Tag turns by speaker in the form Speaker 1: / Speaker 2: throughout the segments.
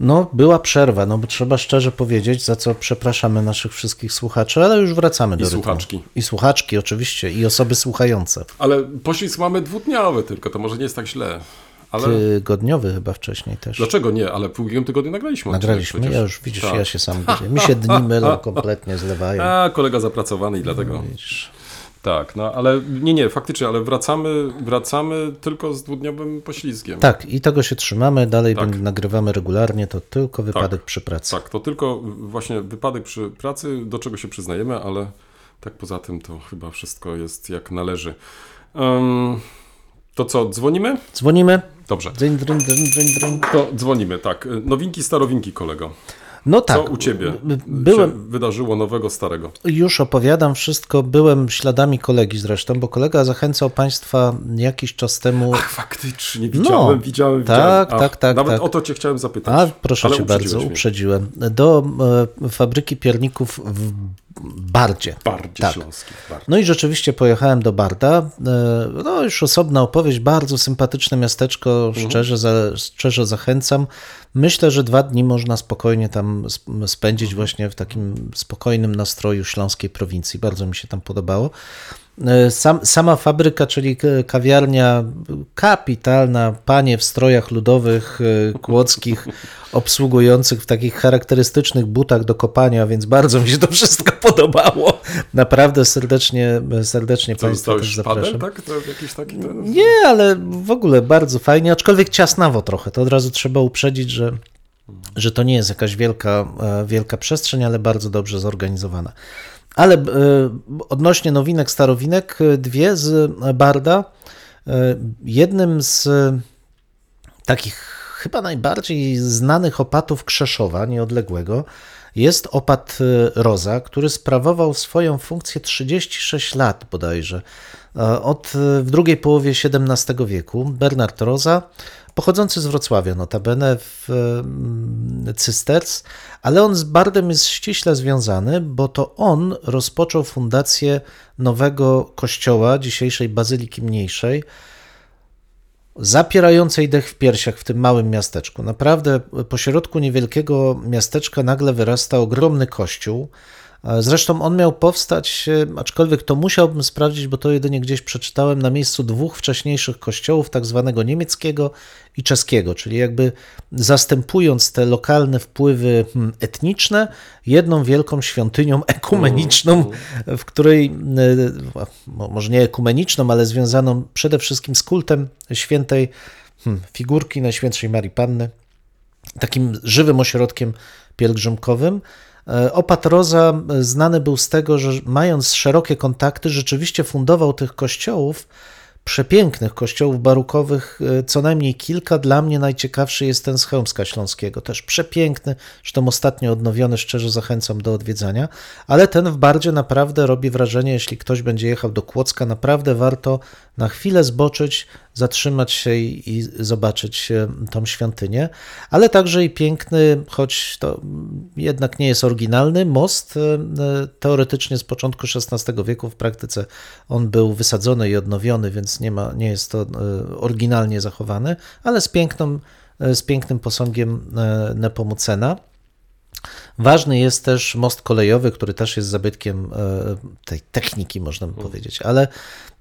Speaker 1: No, była przerwa, no bo trzeba szczerze powiedzieć, za co przepraszamy naszych wszystkich słuchaczy, ale już wracamy do rytmu.
Speaker 2: słuchaczki.
Speaker 1: I słuchaczki oczywiście, i osoby słuchające.
Speaker 2: Ale poślizg mamy dwudniowy tylko, to może nie jest tak źle. Ale
Speaker 1: Tygodniowy chyba wcześniej też.
Speaker 2: dlaczego nie? Ale w ubiegłym tygodniu nagraliśmy.
Speaker 1: Nagraliśmy,
Speaker 2: przecież.
Speaker 1: ja już widzisz,
Speaker 2: Tak.
Speaker 1: ja się sam gubię. Mi się dni mylą, kompletnie zlewają.
Speaker 2: A, kolega zapracowany i dlatego.
Speaker 1: Widzisz.
Speaker 2: Tak, no ale nie, nie, faktycznie, ale wracamy, wracamy tylko z dwudniowym poślizgiem.
Speaker 1: Tak, i tego się trzymamy, dalej
Speaker 2: Tak.
Speaker 1: nagrywamy regularnie, to tylko wypadek przy pracy.
Speaker 2: Tak, to tylko właśnie wypadek przy pracy, do czego się przyznajemy, ale tak poza tym to chyba wszystko jest jak należy. Em, to co, dzwonimy?
Speaker 1: Dzwonimy.
Speaker 2: Dobrze.
Speaker 1: Dryń, dryń, dryń, dryń.
Speaker 2: To dzwonimy, tak. Nowinki, starowinki, kolego.
Speaker 1: No
Speaker 2: Co
Speaker 1: tak,
Speaker 2: u ciebie
Speaker 1: byłem,
Speaker 2: się wydarzyło nowego, starego?
Speaker 1: Już opowiadam wszystko, byłem śladami kolegi zresztą, bo kolega zachęcał Państwa jakiś czas temu.
Speaker 2: Ach, faktycznie, widziałem,
Speaker 1: No,
Speaker 2: widziałem,
Speaker 1: tak,
Speaker 2: widziałem. Ach,
Speaker 1: tak, tak,
Speaker 2: Nawet
Speaker 1: tak.
Speaker 2: o to cię chciałem zapytać.
Speaker 1: A proszę Cię bardzo,
Speaker 2: mnie.
Speaker 1: uprzedziłem. Do e, fabryki pierników w Bardzie.
Speaker 2: Bardziej
Speaker 1: Tak.
Speaker 2: śląski. Bardziej.
Speaker 1: No i rzeczywiście pojechałem do Barda. E, No już osobna opowieść, bardzo sympatyczne miasteczko,
Speaker 2: Mhm.
Speaker 1: szczerze, za, szczerze zachęcam. Myślę, że dwa dni można spokojnie tam sp- spędzić właśnie w takim spokojnym nastroju śląskiej prowincji. Bardzo mi się tam podobało. E, Sam, sama fabryka, czyli kawiarnia kapitalna, panie w strojach ludowych, e, kłodzkich, obsługujących w takich charakterystycznych butach do kopania, więc bardzo mi się to wszystko podobało. Naprawdę serdecznie, serdecznie
Speaker 2: Co,
Speaker 1: Państwa
Speaker 2: zostałeś
Speaker 1: też zapraszam.
Speaker 2: tak? To jakiś taki... To...
Speaker 1: Nie, ale w ogóle bardzo fajnie, aczkolwiek ciasnawo trochę. To od razu trzeba uprzedzić, że, że to nie jest jakaś wielka, e, wielka przestrzeń, ale bardzo dobrze zorganizowana. Ale e, odnośnie nowinek, starowinek, e, dwie z Barda. E, Jednym z takich chyba najbardziej znanych opatów Krzeszowa, nieodległego, jest opat Roza, który sprawował swoją funkcję 36 lat bodajże. Od w drugiej połowie XVII wieku Bernard Roza, pochodzący z Wrocławia notabene w mm, Cysters, ale on z Bardem jest ściśle związany, bo to on rozpoczął fundację nowego kościoła, dzisiejszej Bazyliki Mniejszej, zapierającej dech w piersiach w tym małym miasteczku. Naprawdę pośrodku niewielkiego miasteczka nagle wyrasta ogromny kościół. Zresztą on miał powstać, e, aczkolwiek to musiałbym sprawdzić, bo to jedynie gdzieś przeczytałem, na miejscu dwóch wcześniejszych kościołów, tak zwanego niemieckiego i czeskiego, czyli jakby zastępując te lokalne wpływy hmm, etniczne jedną wielką świątynią ekumeniczną, w której, e, mo- może nie ekumeniczną, ale związaną przede wszystkim z kultem świętej hmm, figurki Najświętszej Marii Panny, takim żywym ośrodkiem pielgrzymkowym. E, Opat Roza znany był z tego, że mając szerokie kontakty, rzeczywiście fundował tych kościołów, przepięknych kościołów barokowych, e, co najmniej kilka. Dla mnie najciekawszy jest ten z Chełmska Śląskiego, też przepiękny, zresztą ostatnio odnowiony, szczerze zachęcam do odwiedzania, ale ten w Bardzie naprawdę robi wrażenie, jeśli ktoś będzie jechał do Kłodzka, naprawdę warto na chwilę zboczyć, zatrzymać się i, i zobaczyć e, tą świątynię, ale także i piękny, choć to jednak nie jest oryginalny, most, e, e, teoretycznie z początku XVI wieku, w praktyce on był wysadzony i odnowiony, więc nie, ma, nie jest to oryginalnie zachowany, ale z, piękną, z pięknym posągiem Nepomucena. Ważny jest też most kolejowy, który też jest zabytkiem tej techniki, można powiedzieć, ale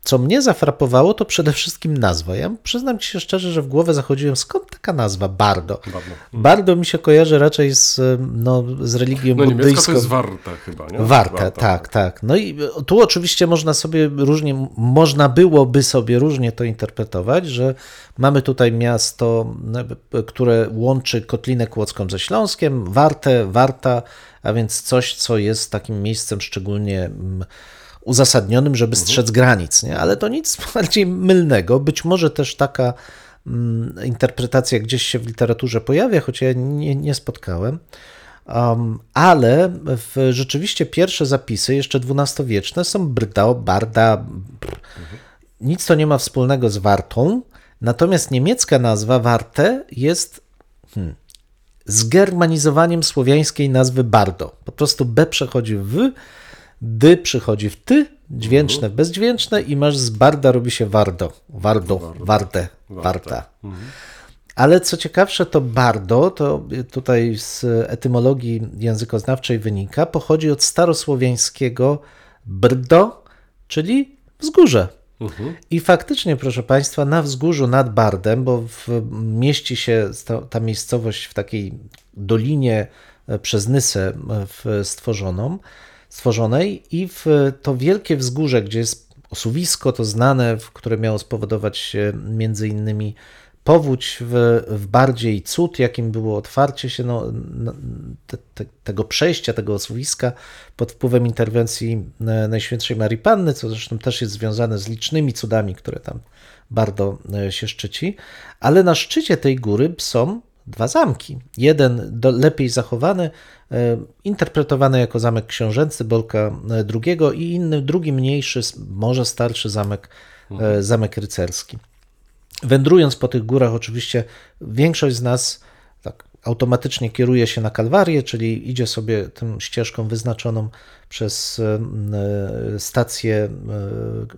Speaker 1: Co mnie zafrapowało, to przede wszystkim nazwa. Ja przyznam ci się szczerze, że w głowę zachodziłem, skąd taka nazwa Bardo?
Speaker 2: Bardo.
Speaker 1: Bardo mi się kojarzy raczej z, no, z religią
Speaker 2: No
Speaker 1: buddyjską.
Speaker 2: to jest warta chyba, nie?
Speaker 1: Warta, tak, tak. No i tu oczywiście można sobie różnie, można byłoby sobie różnie to interpretować, że mamy tutaj miasto, które łączy Kotlinę Kłodzką ze Śląskiem, Wartę, Warta, a więc coś, co jest takim miejscem szczególnie mm, uzasadnionym, żeby strzec granic, nie? ale to nic bardziej mylnego. Być może też taka mm, interpretacja gdzieś się w literaturze pojawia, choć ja nie, nie spotkałem. Um, ale w, rzeczywiście pierwsze zapisy, jeszcze XII-wieczne, są brda, barda. Brr. Nic to nie ma wspólnego z wartą, natomiast niemiecka nazwa warte jest hmm, zgermanizowaniem słowiańskiej nazwy bardo. Po prostu B przechodzi w w, D przychodzi w ty, dźwięczne bezdźwięczne i masz z barda robi się wardo, wardo, wardę, warta. Ale co ciekawsze, to bardo, to tutaj z etymologii językoznawczej wynika, pochodzi od starosłowiańskiego brdo, czyli wzgórze. I faktycznie, proszę Państwa, na wzgórzu nad Bardem, bo w, mieści się ta, ta miejscowość w takiej dolinie e, przez Nysę e, stworzoną, stworzonej i w to wielkie wzgórze, gdzie jest osuwisko, to znane, które miało spowodować między innymi powódź w, w bardziej cud, jakim było otwarcie się no, te, te, tego przejścia, tego osuwiska pod wpływem interwencji e, Najświętszej Marii Panny, co zresztą też jest związane z licznymi cudami, które tam bardzo e, się szczyci. Ale na szczycie tej góry są dwa zamki. Jeden do, lepiej zachowany, e, interpretowany jako zamek książęcy Bolka e, II i inny, drugi mniejszy, może starszy zamek, e, zamek rycerski. Wędrując po tych górach, oczywiście większość z nas tak automatycznie kieruje się na Kalwarię, czyli idzie sobie tą ścieżką wyznaczoną przez stację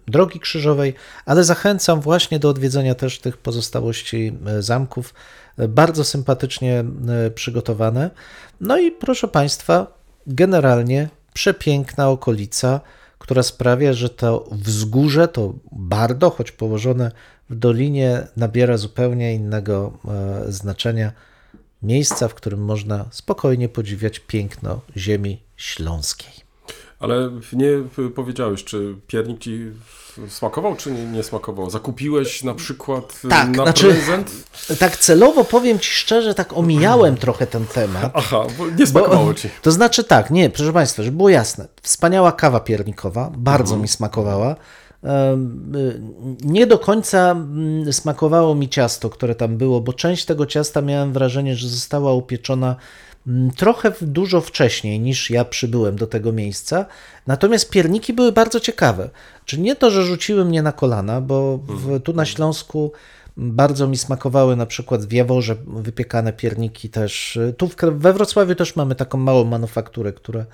Speaker 1: drogi krzyżowej, ale zachęcam właśnie do odwiedzenia też tych pozostałości zamków, bardzo sympatycznie e, przygotowane. No i proszę Państwa, generalnie przepiękna okolica, która sprawia, że to wzgórze, to Bardo, choć położone w dolinie, nabiera zupełnie innego e, znaczenia. Miejsca, w którym można spokojnie podziwiać piękno ziemi śląskiej.
Speaker 2: Ale nie powiedziałeś, czy piernik ci smakował, czy nie, nie smakował? Zakupiłeś na przykład
Speaker 1: Tak,
Speaker 2: na
Speaker 1: znaczy-
Speaker 2: prezent?
Speaker 1: Tak celowo powiem Ci szczerze, tak omijałem trochę ten temat.
Speaker 2: Aha, bo nie smakowało ci.
Speaker 1: To znaczy tak, nie, proszę Państwa, żeby było jasne. Wspaniała kawa piernikowa, bardzo mi smakowała. Y, Nie do końca mm, smakowało mi ciasto, które tam było, bo część tego ciasta miałem wrażenie, że została upieczona trochę w- dużo wcześniej niż ja przybyłem do tego miejsca. Natomiast pierniki były bardzo ciekawe. Czyli nie to, że rzuciły mnie na kolana, bo w, tu na Śląsku bardzo mi smakowały na przykład w Jaworze wypiekane pierniki też. Tu w, we Wrocławiu też mamy taką małą manufakturę, która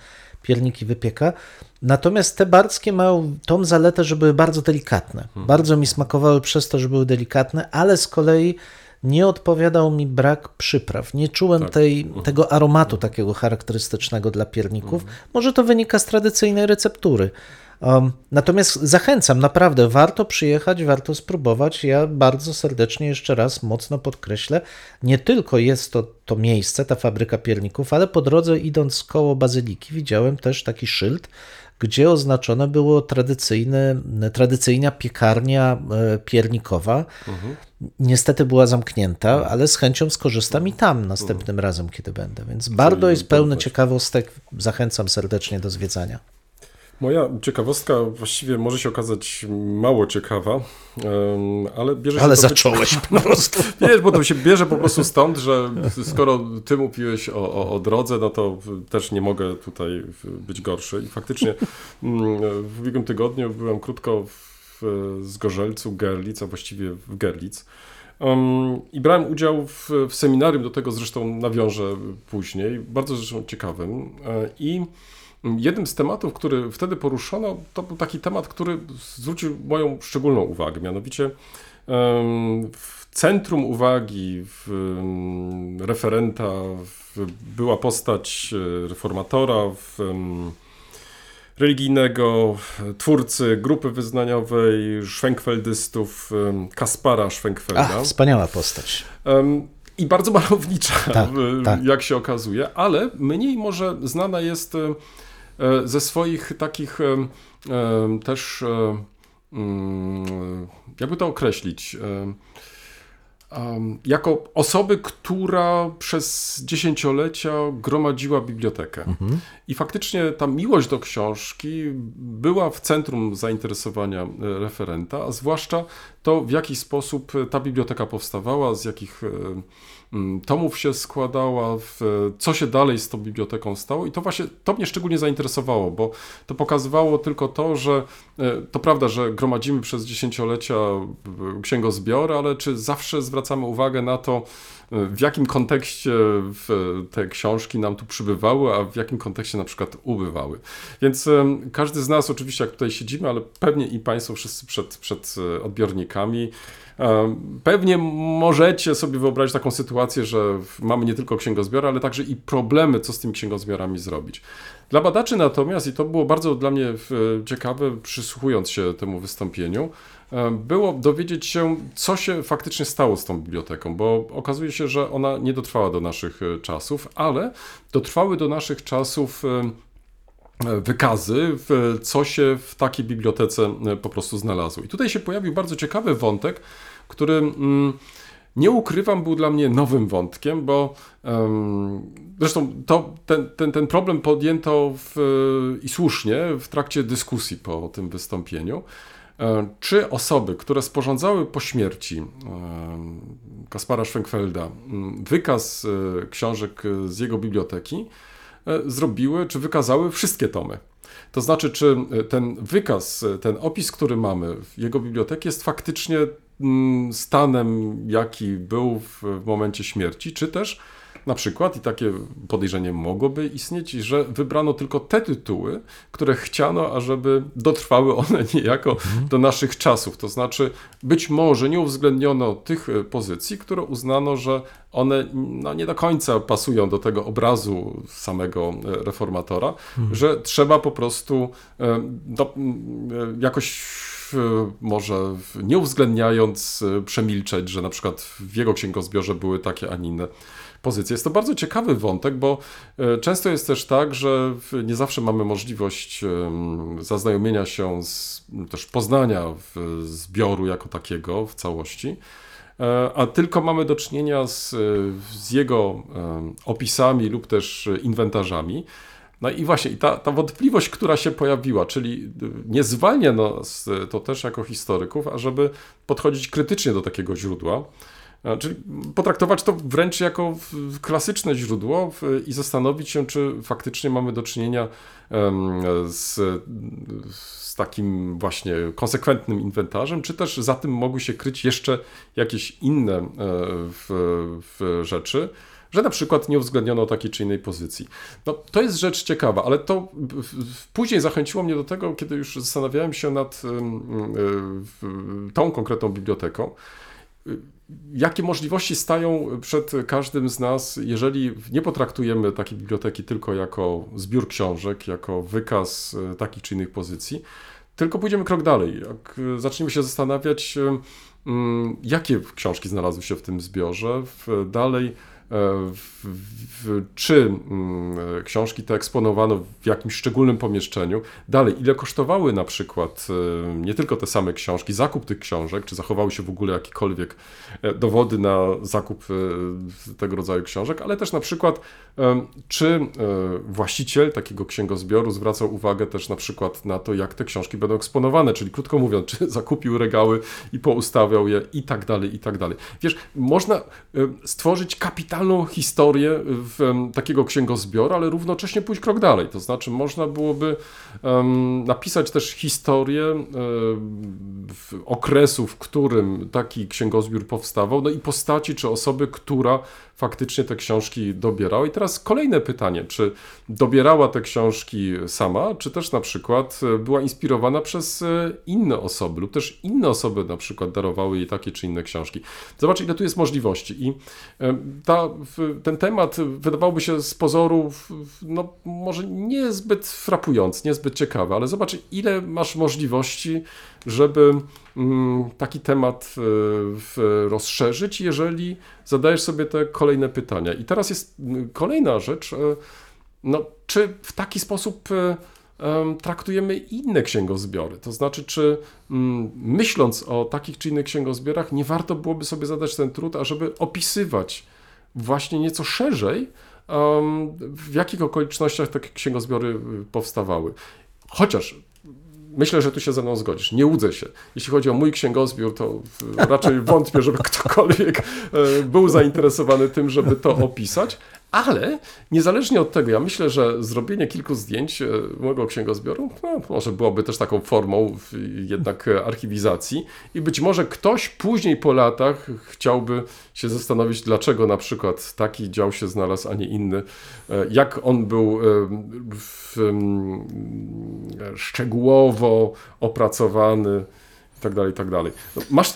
Speaker 1: pierniki wypieka. Natomiast te barskie mają tą zaletę, że były bardzo delikatne. Bardzo mi smakowały przez to, że były delikatne, ale z kolei nie odpowiadał mi brak przypraw. Nie czułem tej, tego aromatu takiego charakterystycznego dla pierników. Może to wynika z tradycyjnej receptury. Um, natomiast zachęcam, naprawdę warto przyjechać, warto spróbować. Ja bardzo serdecznie jeszcze raz mocno podkreślę, nie tylko jest to to miejsce, ta fabryka pierników, ale po drodze idąc koło bazyliki widziałem też taki szyld, gdzie oznaczone było tradycyjny, tradycyjna piekarnia e, piernikowa. Niestety była zamknięta, ale z chęcią skorzystam i tam następnym razem, kiedy będę. Więc bardzo jest pełny
Speaker 2: polecam.
Speaker 1: ciekawostek. Zachęcam serdecznie do zwiedzania.
Speaker 2: Moja ciekawostka właściwie może się okazać mało ciekawa, ale bierze się
Speaker 1: Ale zacząłeś po prostu.
Speaker 2: Wiesz, bo to się bierze po prostu stąd, że skoro ty mówiłeś o, o, o drodze, no to też nie mogę tutaj być gorszy. I faktycznie mm, w ubiegłym tygodniu byłem krótko w Zgorzelcu, Gerlitz, a właściwie w Gerlitz. Um, I brałem udział w, w seminarium, do tego zresztą nawiążę później, bardzo zresztą ciekawym. E, I jednym z tematów, który wtedy poruszono, to był taki temat, który zwrócił moją szczególną uwagę, mianowicie w centrum uwagi w, referenta była postać e, reformatora, religijnego, twórcy grupy wyznaniowej szwenkfeldystów Kaspara Szwenkfelda.
Speaker 1: Ach, wspaniała postać.
Speaker 2: I bardzo malownicza,
Speaker 1: Tak, tak.
Speaker 2: jak się okazuje, ale mniej może znana jest e, ze swoich takich em, em, też, e, mm, jakby to określić, jako osoby, która przez dziesięciolecia gromadziła bibliotekę. I faktycznie ta miłość do książki była w centrum zainteresowania e, referenta, a zwłaszcza to, w jaki sposób e, ta biblioteka powstawała, z jakich e, tomów się składała, w, co się dalej z tą biblioteką stało. I to właśnie to mnie szczególnie zainteresowało, bo to pokazywało tylko to, że e, to prawda, że gromadzimy przez dziesięciolecia e, księgozbiory, ale czy zawsze zwracamy uwagę na to, e, w jakim kontekście te książki nam tu przybywały, a w jakim kontekście na przykład ubywały. Więc każdy z nas, oczywiście, jak tutaj siedzimy, ale pewnie i Państwo wszyscy przed, przed odbiornikami, pewnie możecie sobie wyobrazić taką sytuację, że mamy nie tylko księgozbiory, ale także i problemy, co z tymi księgozbiorami zrobić. Dla badaczy natomiast, i to było bardzo dla mnie ciekawe, przysłuchując się temu wystąpieniu, było dowiedzieć się, co się faktycznie stało z tą biblioteką, bo okazuje się, że ona nie dotrwała do naszych e, czasów, ale dotrwały do naszych czasów e, e, wykazy, co się w takiej bibliotece po prostu znalazło. I tutaj się pojawił bardzo ciekawy wątek, który mm, nie ukrywam, był dla mnie nowym wątkiem, bo zresztą to, ten, ten, ten problem podjęto w, i słusznie w trakcie dyskusji po tym wystąpieniu. E, Czy osoby, które sporządzały po śmierci em, Kaspara Schwenkfelda wykaz e, książek e, z jego biblioteki, e, zrobiły, czy wykazały wszystkie tomy. To znaczy, czy e, ten wykaz, e, ten opis, który mamy w jego biblioteki jest faktycznie stanem, jaki był w, w momencie śmierci, czy też na przykład, i takie podejrzenie mogłoby istnieć, że wybrano tylko te tytuły, które chciano, ażeby dotrwały one niejako do naszych czasów. To znaczy, być może nie uwzględniono tych e, pozycji, które uznano, że one no, nie do końca pasują do tego obrazu samego e, reformatora, że trzeba po prostu e, do, m, e, jakoś może nie uwzględniając e, przemilczeć, że na przykład w jego księgozbiorze były takie, a nie inne pozycje. Jest to bardzo ciekawy wątek, bo e, często jest też tak, że nie zawsze mamy możliwość zaznajomienia się z też poznania zbioru jako takiego w całości. E, a tylko mamy do czynienia z, z jego opisami lub też inwentarzami. No i właśnie i ta, ta wątpliwość, która się pojawiła, czyli y, nie zwalnia nas y, to też jako historyków, ażeby podchodzić krytycznie do takiego źródła. Czyli potraktować to wręcz jako klasyczne źródło i zastanowić się, czy faktycznie mamy do czynienia z, z takim właśnie konsekwentnym inwentarzem, czy też za tym mogły się kryć jeszcze jakieś inne e, w, w rzeczy, że na przykład nie uwzględniono takiej czy innej pozycji. No, to jest rzecz ciekawa, ale to później zachęciło mnie do tego, kiedy już zastanawiałem się nad tą konkretną biblioteką, jakie możliwości stają przed każdym z nas, jeżeli nie potraktujemy takiej biblioteki tylko jako zbiór książek, jako wykaz e, takich czy innych pozycji, tylko pójdziemy krok dalej. Jak e, zaczniemy się zastanawiać, jakie książki znalazły się w tym zbiorze, dalej w, w, czy mm, e, książki te eksponowano w jakimś szczególnym pomieszczeniu. Dalej, ile kosztowały na przykład e, nie tylko te same książki, zakup tych książek, czy zachowały się w ogóle jakiekolwiek e, dowody na zakup e, tego rodzaju książek, ale też na przykład, e, czy e, właściciel takiego księgozbioru zwracał uwagę też na przykład na to, jak te książki będą eksponowane, czyli krótko mówiąc, czy zakupił regały i poustawiał je i tak dalej, i tak dalej. Wiesz, można e, stworzyć kapitalną historię w, em, takiego księgozbioru, ale równocześnie pójść krok dalej, to znaczy można byłoby em, napisać też historię e, okresu, w którym taki księgozbiór powstawał, no i postaci czy osoby, która faktycznie te książki dobierała. I teraz kolejne pytanie, czy dobierała te książki sama, czy też na przykład e, była inspirowana przez e, inne osoby, lub też inne osoby na przykład darowały jej takie czy inne książki. Zobacz, ile tu jest możliwości. I e, ta ten temat wydawałby się z pozoru, no może niezbyt frapujący, niezbyt ciekawy, ale zobacz, ile masz możliwości, żeby mm, taki temat e, rozszerzyć, jeżeli zadajesz sobie te kolejne pytania. I teraz jest kolejna rzecz, e, no, czy w taki sposób e, em, traktujemy inne księgozbiory? To znaczy, czy myśląc o takich czy innych księgozbiorach, nie warto byłoby sobie zadać ten trud, ażeby opisywać właśnie nieco szerzej, w jakich okolicznościach takie księgozbiory y, powstawały? Chociaż Myślę, że tu się ze mną zgodzisz. Nie łudzę się. Jeśli chodzi o mój księgozbiór, to w- raczej wątpię, żeby ktokolwiek e, był zainteresowany tym, żeby to opisać. Ale niezależnie od tego, ja myślę, że zrobienie kilku zdjęć e, mojego księgozbioru no, może byłoby też taką formą jednak e, archiwizacji i być może ktoś później po latach chciałby się zastanowić, dlaczego na przykład taki dział się znalazł, a nie inny. E, Jak on był em, szczegółowo opracowany i tak dalej, i tak dalej. No, Masz,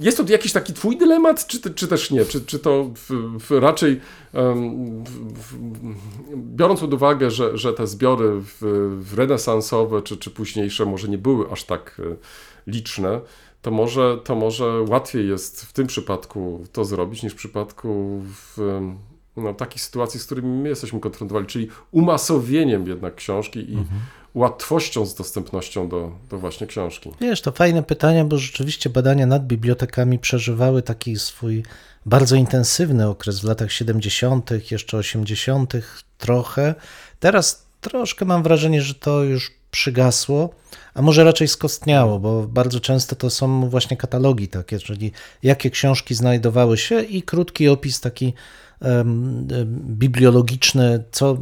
Speaker 2: jest to jakiś taki twój dylemat, czy, czy też nie? Czy, czy to w, w raczej em, w, biorąc pod uwagę, że, że te zbiory renesansowe czy, czy późniejsze może nie były aż tak e, liczne, to może, to może łatwiej jest w tym przypadku to zrobić niż w przypadku w, no, takich sytuacji, z którymi my jesteśmy konfrontowani, czyli umasowieniem jednak książki i łatwością z dostępnością do, do właśnie książki.
Speaker 1: Wiesz, to fajne pytania, bo rzeczywiście badania nad bibliotekami przeżywały taki swój bardzo intensywny okres w latach 70., jeszcze 80. trochę. Teraz troszkę mam wrażenie, że to już przygasło, a może raczej skostniało, bo bardzo często to są właśnie katalogi takie, czyli jakie książki znajdowały się i krótki opis taki bibliologiczny, co,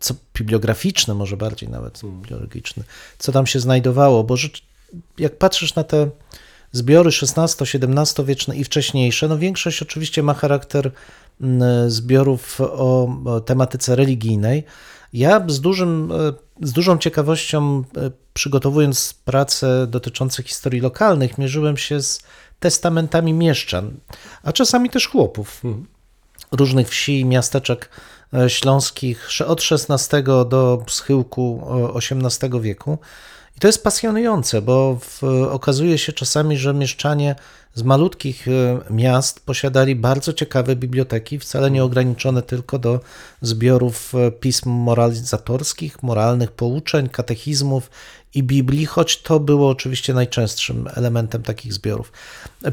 Speaker 1: co bibliograficzny może bardziej nawet bibliologiczny, co tam się znajdowało, bo rzecz, jak patrzysz na te zbiory XVI-XVII wieczne i wcześniejsze, no większość oczywiście ma charakter zbiorów o, tematyce religijnej. Ja z, dużym, e, z dużą ciekawością, e, przygotowując prace dotyczące historii lokalnych, mierzyłem się z testamentami mieszczan, a czasami też chłopów różnych wsi i miasteczek e, śląskich od XVI do schyłku e, XVIII wieku. I to jest pasjonujące, bo w, okazuje się czasami, że mieszczanie z malutkich e, miast posiadali bardzo ciekawe biblioteki, wcale nie ograniczone tylko do zbiorów e, pism moralizatorskich, moralnych pouczeń, katechizmów i Biblii, choć to było oczywiście najczęstszym elementem takich zbiorów.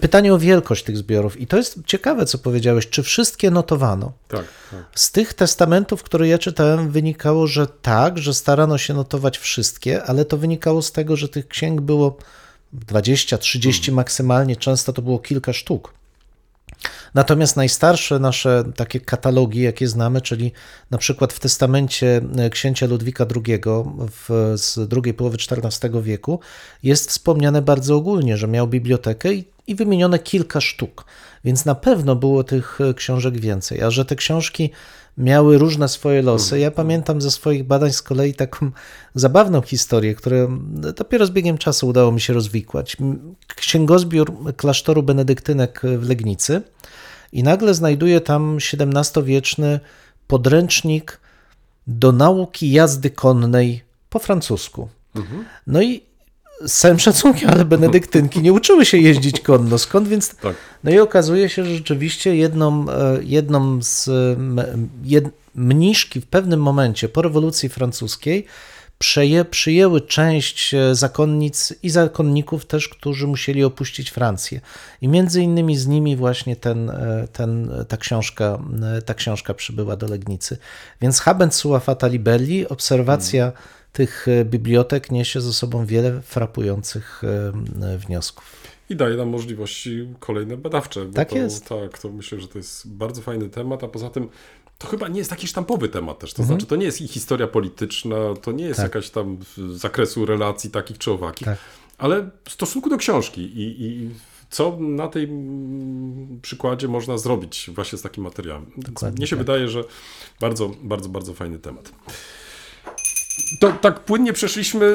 Speaker 1: Pytanie o wielkość tych zbiorów. I to jest ciekawe, co powiedziałeś. Czy wszystkie notowano?
Speaker 2: Tak, tak.
Speaker 1: Z tych testamentów, które ja czytałem, wynikało, że tak, że starano się notować wszystkie, ale to wynikało z tego, że tych księg było 20, 30 maksymalnie, często to było kilka sztuk. Natomiast najstarsze nasze takie katalogi, jakie znamy, czyli na przykład w testamencie księcia Ludwika II w, z drugiej połowy XIV wieku jest wspomniane bardzo ogólnie, że miał bibliotekę i, i wymienione kilka sztuk. Więc na pewno było tych książek więcej. A że te książki miały różne swoje losy. Ja pamiętam ze swoich badań z kolei taką zabawną historię, którą dopiero z biegiem czasu udało mi się rozwikłać. Księgozbiór klasztoru benedyktynek w Legnicy i nagle znajduję tam XVII-wieczny podręcznik do nauki jazdy konnej po francusku. No i z całym szacunkiem, ale benedyktynki nie uczyły się jeździć konno. Skąd więc
Speaker 2: Tak.
Speaker 1: no i okazuje się, że rzeczywiście jedną, e, jedną z jed, mniszki w pewnym momencie po rewolucji francuskiej przeje, przyjęły część e, zakonnic i zakonników też, którzy musieli opuścić Francję. I między innymi z nimi właśnie ten, e, ten, ta, książka, ta książka przybyła do Legnicy. Więc Habent sua fata libelli, obserwacja tych e, bibliotek niesie ze sobą wiele frapujących e, wniosków.
Speaker 2: I daje nam możliwości kolejne badawcze.
Speaker 1: Tak
Speaker 2: to,
Speaker 1: jest.
Speaker 2: Tak, to myślę, że to jest bardzo fajny temat, a poza tym to chyba nie jest taki sztampowy temat też. To
Speaker 1: Mhm.
Speaker 2: znaczy, to nie jest i historia polityczna, to nie jest
Speaker 1: Tak.
Speaker 2: jakaś tam z zakresu relacji takich czy owakich,
Speaker 1: Tak.
Speaker 2: ale w stosunku do książki i, i co na tej mm, przykładzie można zrobić właśnie z takim materiałem.
Speaker 1: Dokładnie
Speaker 2: Mnie się
Speaker 1: tak.
Speaker 2: wydaje, że bardzo, bardzo, bardzo fajny temat. To tak płynnie przeszliśmy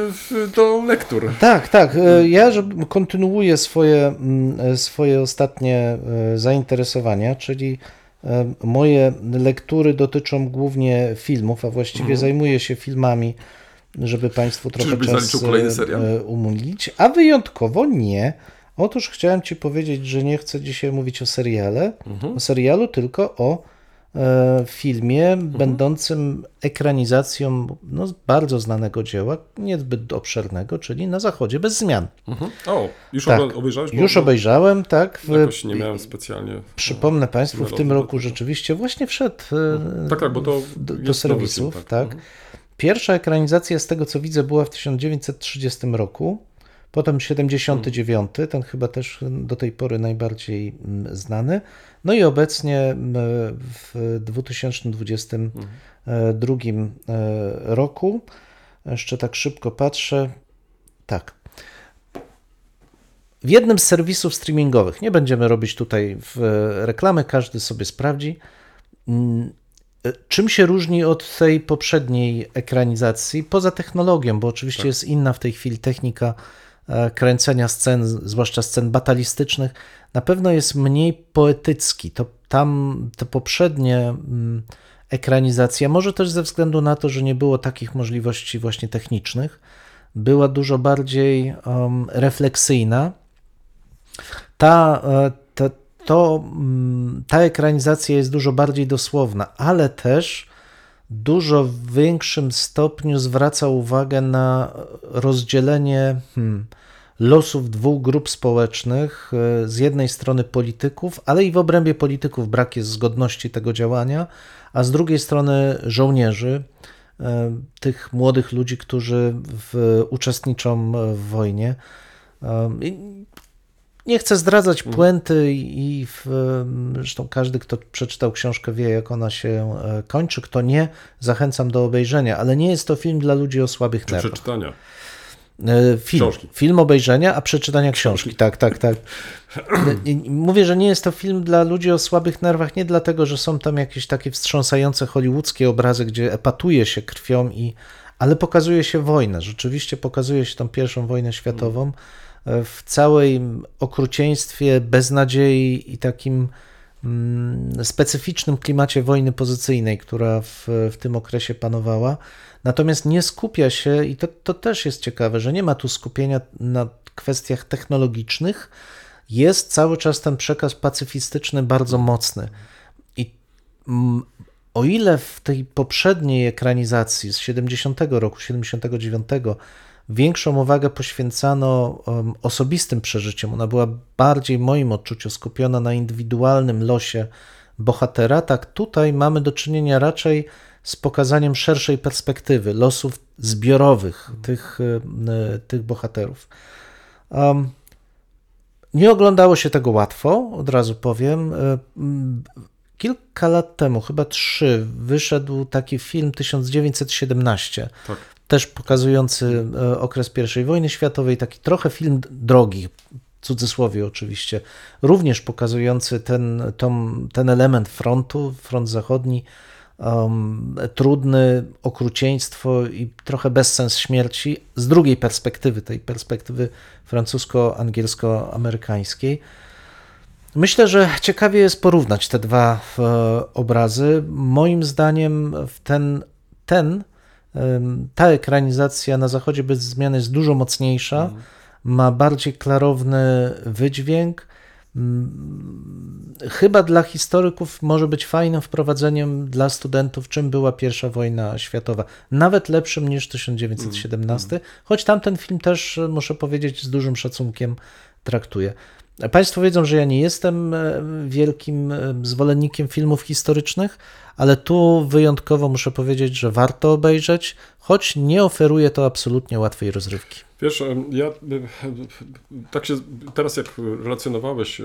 Speaker 2: do lektur.
Speaker 1: Tak, tak. E, Ja kontynuuję swoje, mm, swoje ostatnie e, zainteresowania, czyli e, moje lektury dotyczą głównie filmów, a właściwie
Speaker 2: Mhm.
Speaker 1: zajmuję się filmami, żeby Państwu trochę
Speaker 2: Czyżbyś
Speaker 1: czas umilić, a wyjątkowo nie. Otóż chciałem Ci powiedzieć, że nie chcę dzisiaj mówić o seriale,
Speaker 2: Mhm.
Speaker 1: o serialu, tylko o filmie
Speaker 2: Mhm.
Speaker 1: będącym ekranizacją no, bardzo znanego dzieła, niezbyt obszernego, czyli Na Zachodzie bez zmian.
Speaker 2: Mhm. O, już
Speaker 1: Tak.
Speaker 2: obejrzałeś?
Speaker 1: Już
Speaker 2: bo
Speaker 1: obejrzałem, tak. W,
Speaker 2: Jakoś nie miałem specjalnie.
Speaker 1: Przypomnę Państwu, w tym roku rzeczywiście właśnie wszedł e,
Speaker 2: Tak, tak, bo to
Speaker 1: do, do serwisów.
Speaker 2: film,
Speaker 1: tak.
Speaker 2: Mhm.
Speaker 1: Pierwsza ekranizacja, z tego co widzę, była w 1930 roku. Potem 79, ten chyba też do tej pory najbardziej mm, znany. No i obecnie mm, w 2022 e, roku, jeszcze tak szybko patrzę, tak. W jednym z serwisów streamingowych, nie będziemy robić tutaj w reklamy, każdy sobie sprawdzi, mm, Czym się różni od tej poprzedniej ekranizacji, poza technologią, bo oczywiście jest inna w tej chwili technika e, kręcenia scen, zwłaszcza scen batalistycznych, na pewno jest mniej poetycki. To tam te poprzednie mm, ekranizacje, może też ze względu na to, że nie było takich możliwości właśnie technicznych, była dużo bardziej um, refleksyjna. Ta, e, ta, to, mm, ta ekranizacja jest dużo bardziej dosłowna, ale też dużo w większym stopniu zwraca uwagę na rozdzielenie hmm, losów dwóch grup społecznych. e, Z jednej strony polityków, ale i w obrębie polityków brak jest zgodności tego działania, a z drugiej strony żołnierzy, e, tych młodych ludzi, którzy w, uczestniczą w wojnie. Nie chcę zdradzać puenty i w, zresztą każdy, kto przeczytał książkę wie, jak ona się e, kończy. Kto nie, zachęcam do obejrzenia, ale nie jest to film dla ludzi o słabych nerwach.
Speaker 2: przeczytania?
Speaker 1: E, Film,
Speaker 2: Książki.
Speaker 1: film obejrzenia, a przeczytania książki. Tak, tak, tak. I- i Mówię, że nie jest to film dla ludzi o słabych nerwach, nie dlatego, że są tam jakieś takie wstrząsające hollywoodzkie obrazy, gdzie epatuje się krwią, i, ale pokazuje się wojnę. Rzeczywiście pokazuje się tą pierwszą wojnę światową e, w całej okrucieństwie, beznadziei i takim mm, specyficznym klimacie wojny pozycyjnej, która w, w tym okresie panowała. Natomiast nie skupia się, i to, to też jest ciekawe, że nie ma tu skupienia na kwestiach technologicznych. Jest cały czas ten przekaz pacyfistyczny bardzo mocny. I mm, o ile w tej poprzedniej ekranizacji z 70 roku, 79, większą uwagę poświęcano osobistym przeżyciom, ona była bardziej w moim odczuciu skupiona na indywidualnym losie bohatera, tak tutaj mamy do czynienia raczej z pokazaniem szerszej perspektywy losów zbiorowych tych, y, tych bohaterów. Um, nie oglądało się tego łatwo, od razu powiem. Mm, Kilka lat temu, chyba trzy, wyszedł taki film 1917,
Speaker 2: Tak.
Speaker 1: Też pokazujący e, okres I wojny światowej, taki trochę film drogi, cudzysłowie oczywiście, również pokazujący ten, ten element frontu, front zachodni, um, trudny, okrucieństwo i trochę bezsens śmierci z drugiej perspektywy, tej perspektywy francusko-angielsko-amerykańskiej. Myślę, że ciekawie jest porównać te dwa e, obrazy. Moim zdaniem ten, ten ta ekranizacja na zachodzie bez zmian jest dużo mocniejsza, ma bardziej klarowny wydźwięk. Mm, Chyba dla historyków może być fajnym wprowadzeniem dla studentów, czym była pierwsza wojna światowa. Nawet lepszym niż 1917, choć tamten film też, e, muszę powiedzieć, z dużym szacunkiem traktuje. Państwo wiedzą, że ja nie jestem e, wielkim e, zwolennikiem filmów historycznych, ale tu wyjątkowo muszę powiedzieć, że warto obejrzeć, choć nie oferuje to absolutnie łatwej rozrywki.
Speaker 2: Wiesz, ja tak się teraz jak relacjonowałeś e,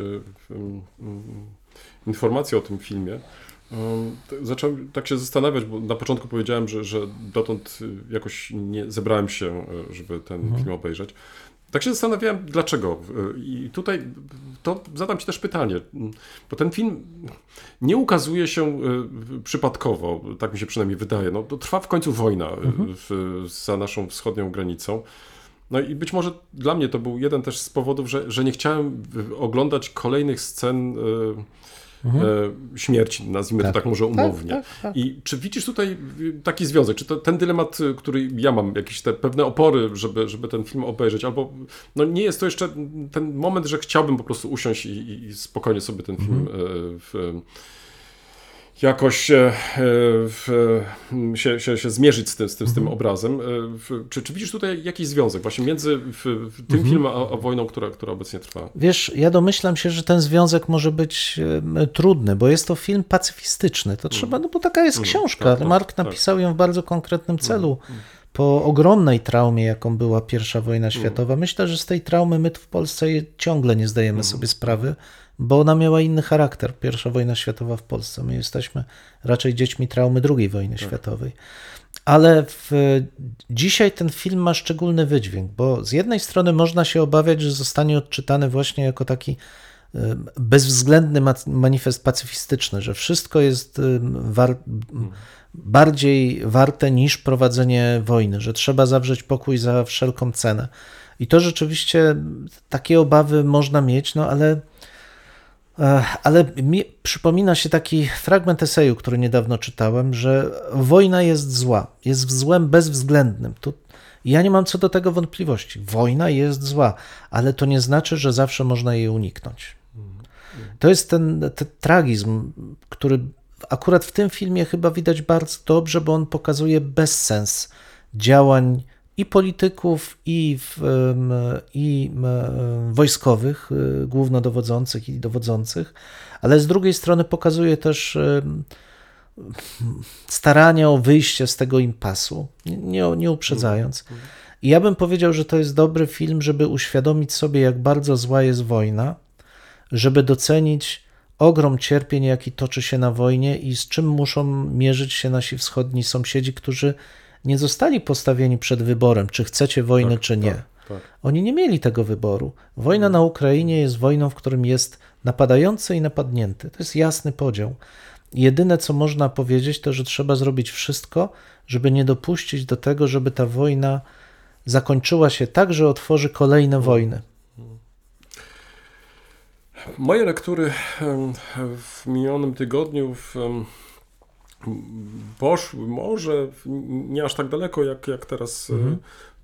Speaker 2: informacje o tym filmie, zacząłem tak się zastanawiać, bo na początku powiedziałem, że, że dotąd jakoś nie zebrałem się, żeby ten film obejrzeć. Tak się zastanawiałem, dlaczego. E, I tutaj to zadam Ci też pytanie, bo ten film nie ukazuje się e, przypadkowo, tak mi się przynajmniej wydaje. No, to trwa w końcu wojna e, w, za naszą wschodnią granicą. No i być może dla mnie to był jeden też z powodów, że, że nie chciałem y, oglądać kolejnych scen y, e, śmierci, nazwijmy
Speaker 1: Tak.
Speaker 2: to tak może umownie.
Speaker 1: tak, tak.
Speaker 2: I czy widzisz tutaj y, taki związek? Czy to, ten dylemat, y, który ja mam, jakieś te pewne opory, żeby, żeby ten film obejrzeć, albo no nie jest to jeszcze ten moment, że chciałbym po prostu usiąść i, i- spokojnie sobie ten film
Speaker 1: Mhm.
Speaker 2: e, w, jakoś e, w, się, się, się zmierzyć z tym, z tym, z
Speaker 1: Mhm.
Speaker 2: tym obrazem. E, czy, czy widzisz tutaj jakiś związek właśnie między w, w tym
Speaker 1: Mhm.
Speaker 2: filmem a, a wojną, która, która obecnie trwa?
Speaker 1: Wiesz, ja domyślam się, że ten związek może być e, trudny, bo jest to film pacyfistyczny. To trzeba, no bo taka jest książka.
Speaker 2: tak, tak,
Speaker 1: Mark
Speaker 2: tak.
Speaker 1: napisał ją w bardzo konkretnym celu. Po ogromnej traumie, jaką była pierwsza wojna światowa. Myślę, że z tej traumy my w Polsce ciągle nie zdajemy sobie sprawy, bo ona miała inny charakter. Pierwsza wojna światowa w Polsce. My jesteśmy raczej dziećmi traumy II wojny światowej. Ale w, dzisiaj ten film ma szczególny wydźwięk, bo z jednej strony można się obawiać, że zostanie odczytany właśnie jako taki bezwzględny ma- manifest pacyfistyczny, że wszystko jest war, bardziej warte niż prowadzenie wojny, że trzeba zawrzeć pokój za wszelką cenę. I to rzeczywiście takie obawy można mieć, no ale Ale mi przypomina się taki fragment eseju, który niedawno czytałem, że wojna jest zła, jest złem bezwzględnym. Tu ja nie mam co do tego wątpliwości. Wojna jest zła, ale to nie znaczy, że zawsze można jej uniknąć. To jest ten, ten tragizm, który akurat w tym filmie chyba widać bardzo dobrze, bo on pokazuje bezsens działań i polityków, i, w, i wojskowych, y, głównodowodzących i dowodzących, ale z drugiej strony pokazuje też starania o wyjście z tego impasu, nie, nie, nie uprzedzając. I ja bym powiedział, że to jest dobry film, żeby uświadomić sobie, jak bardzo zła jest wojna, żeby docenić ogrom cierpień, jaki toczy się na wojnie i z czym muszą mierzyć się nasi wschodni sąsiedzi, którzy nie zostali postawieni przed wyborem, czy chcecie wojny,
Speaker 2: Tak,
Speaker 1: czy nie.
Speaker 2: tak, tak.
Speaker 1: Oni nie mieli tego wyboru. Wojna na Ukrainie jest wojną, w którym jest napadający i napadnięty. To jest jasny podział. Jedyne, co można powiedzieć, to, że trzeba zrobić wszystko, żeby nie dopuścić do tego, żeby ta wojna zakończyła się tak, że otworzy kolejne wojny.
Speaker 2: Moje lektury w minionym tygodniu w, poszły może nie aż tak daleko, jak, jak teraz e,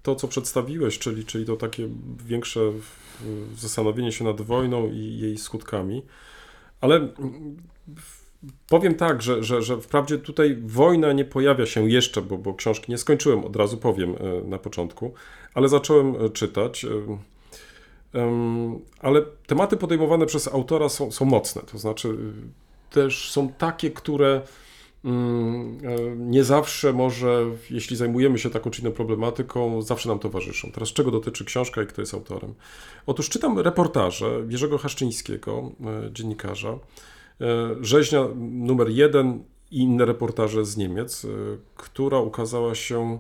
Speaker 2: to, co przedstawiłeś, czyli, czyli to takie większe zastanowienie się nad wojną i jej skutkami. Ale mm, powiem tak, że, że, że wprawdzie tutaj wojna nie pojawia się jeszcze, bo, bo książki nie skończyłem, od razu powiem e, na początku, ale zacząłem e, czytać. Ale tematy podejmowane przez autora są, są mocne, to znaczy też są takie, które nie zawsze może, jeśli zajmujemy się taką czy inną problematyką, zawsze nam towarzyszą. Teraz czego dotyczy książka i kto jest autorem? Otóż czytam reportaże Jerzego Haszczyńskiego, e, dziennikarza, e, rzeźnia numer jeden i inne reportaże z Niemiec, e, która ukazała się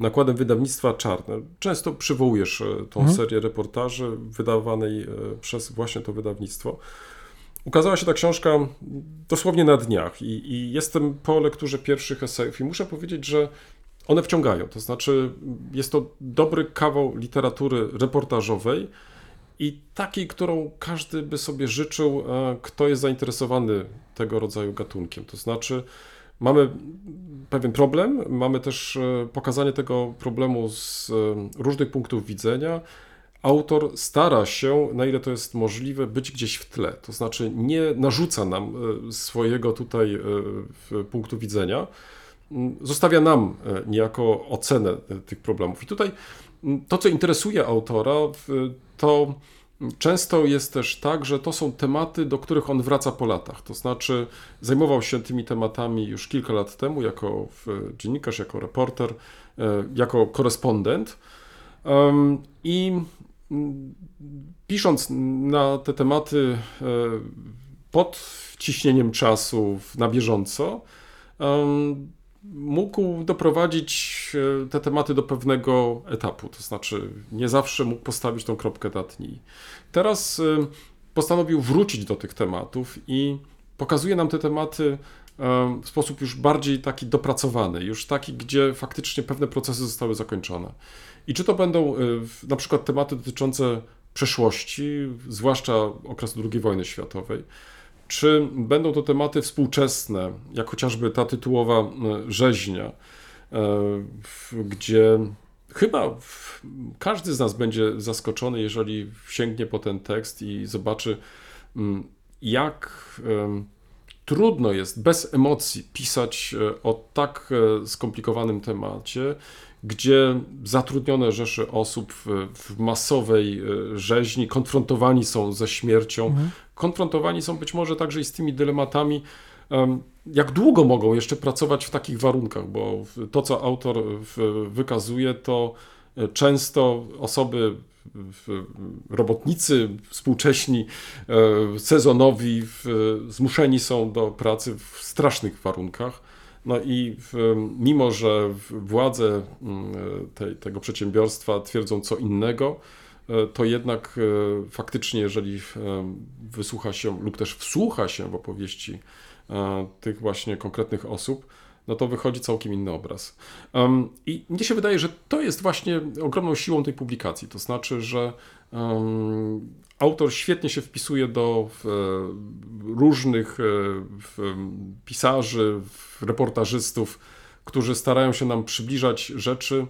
Speaker 2: nakładem wydawnictwa Czarne. Często przywołujesz e, tą serię reportaży wydawanej e, przez właśnie to wydawnictwo. Ukazała się ta książka dosłownie na dniach i, i jestem po lekturze pierwszych esejów i muszę powiedzieć, że one wciągają. To znaczy jest to dobry kawał literatury reportażowej i takiej, którą każdy by sobie życzył, e, kto jest zainteresowany tego rodzaju gatunkiem. To znaczy mamy pewien problem, mamy też e, pokazanie tego problemu z e, różnych punktów widzenia. Autor stara się, na ile to jest możliwe, być gdzieś w tle. To znaczy nie narzuca nam e, swojego tutaj e, punktu widzenia, m, zostawia nam e, niejako ocenę tych problemów. I tutaj m, to, co interesuje autora, to często jest też tak, że to są tematy, do których on wraca po latach. To znaczy zajmował się tymi tematami już kilka lat temu jako dziennikarz, jako reporter, jako korespondent. I mm, pisząc na te tematy e, pod ciśnieniem czasu, na bieżąco, mógł doprowadzić e, te tematy do pewnego etapu. To znaczy, nie zawsze mógł postawić tą kropkę na dni. Teraz e, postanowił wrócić do tych tematów i pokazuje nam te tematy w sposób już bardziej taki dopracowany, już taki, gdzie faktycznie pewne procesy zostały zakończone. I czy to będą w- na przykład tematy dotyczące przeszłości, zwłaszcza okresu II wojny światowej, czy będą to tematy współczesne, jak chociażby ta tytułowa e, rzeźnia, w- gdzie chyba każdy z nas będzie zaskoczony, jeżeli sięgnie po ten tekst i zobaczy, mm, jak trudno jest bez emocji pisać e, o tak e, skomplikowanym temacie, gdzie zatrudnione rzesze osób w, masowej e, rzeźni konfrontowani są ze śmiercią, konfrontowani są być może także i z tymi dylematami, em, jak długo mogą jeszcze pracować w takich warunkach, bo to, co autor wykazuje, to e, często osoby, robotnicy współcześni, e, sezonowi, zmuszeni są do pracy w strasznych warunkach. No i mimo, że władze tej, tego przedsiębiorstwa twierdzą co innego, e, to jednak e, faktycznie, jeżeli e, wysłucha się lub też wsłucha się w opowieści e, tych właśnie konkretnych osób, no to wychodzi całkiem inny obraz. I mnie się wydaje, że to jest właśnie ogromną siłą tej publikacji. To znaczy, że autor świetnie się wpisuje do w, e, różnych e, w, pisarzy, reportażystów, którzy starają się nam przybliżać rzeczy,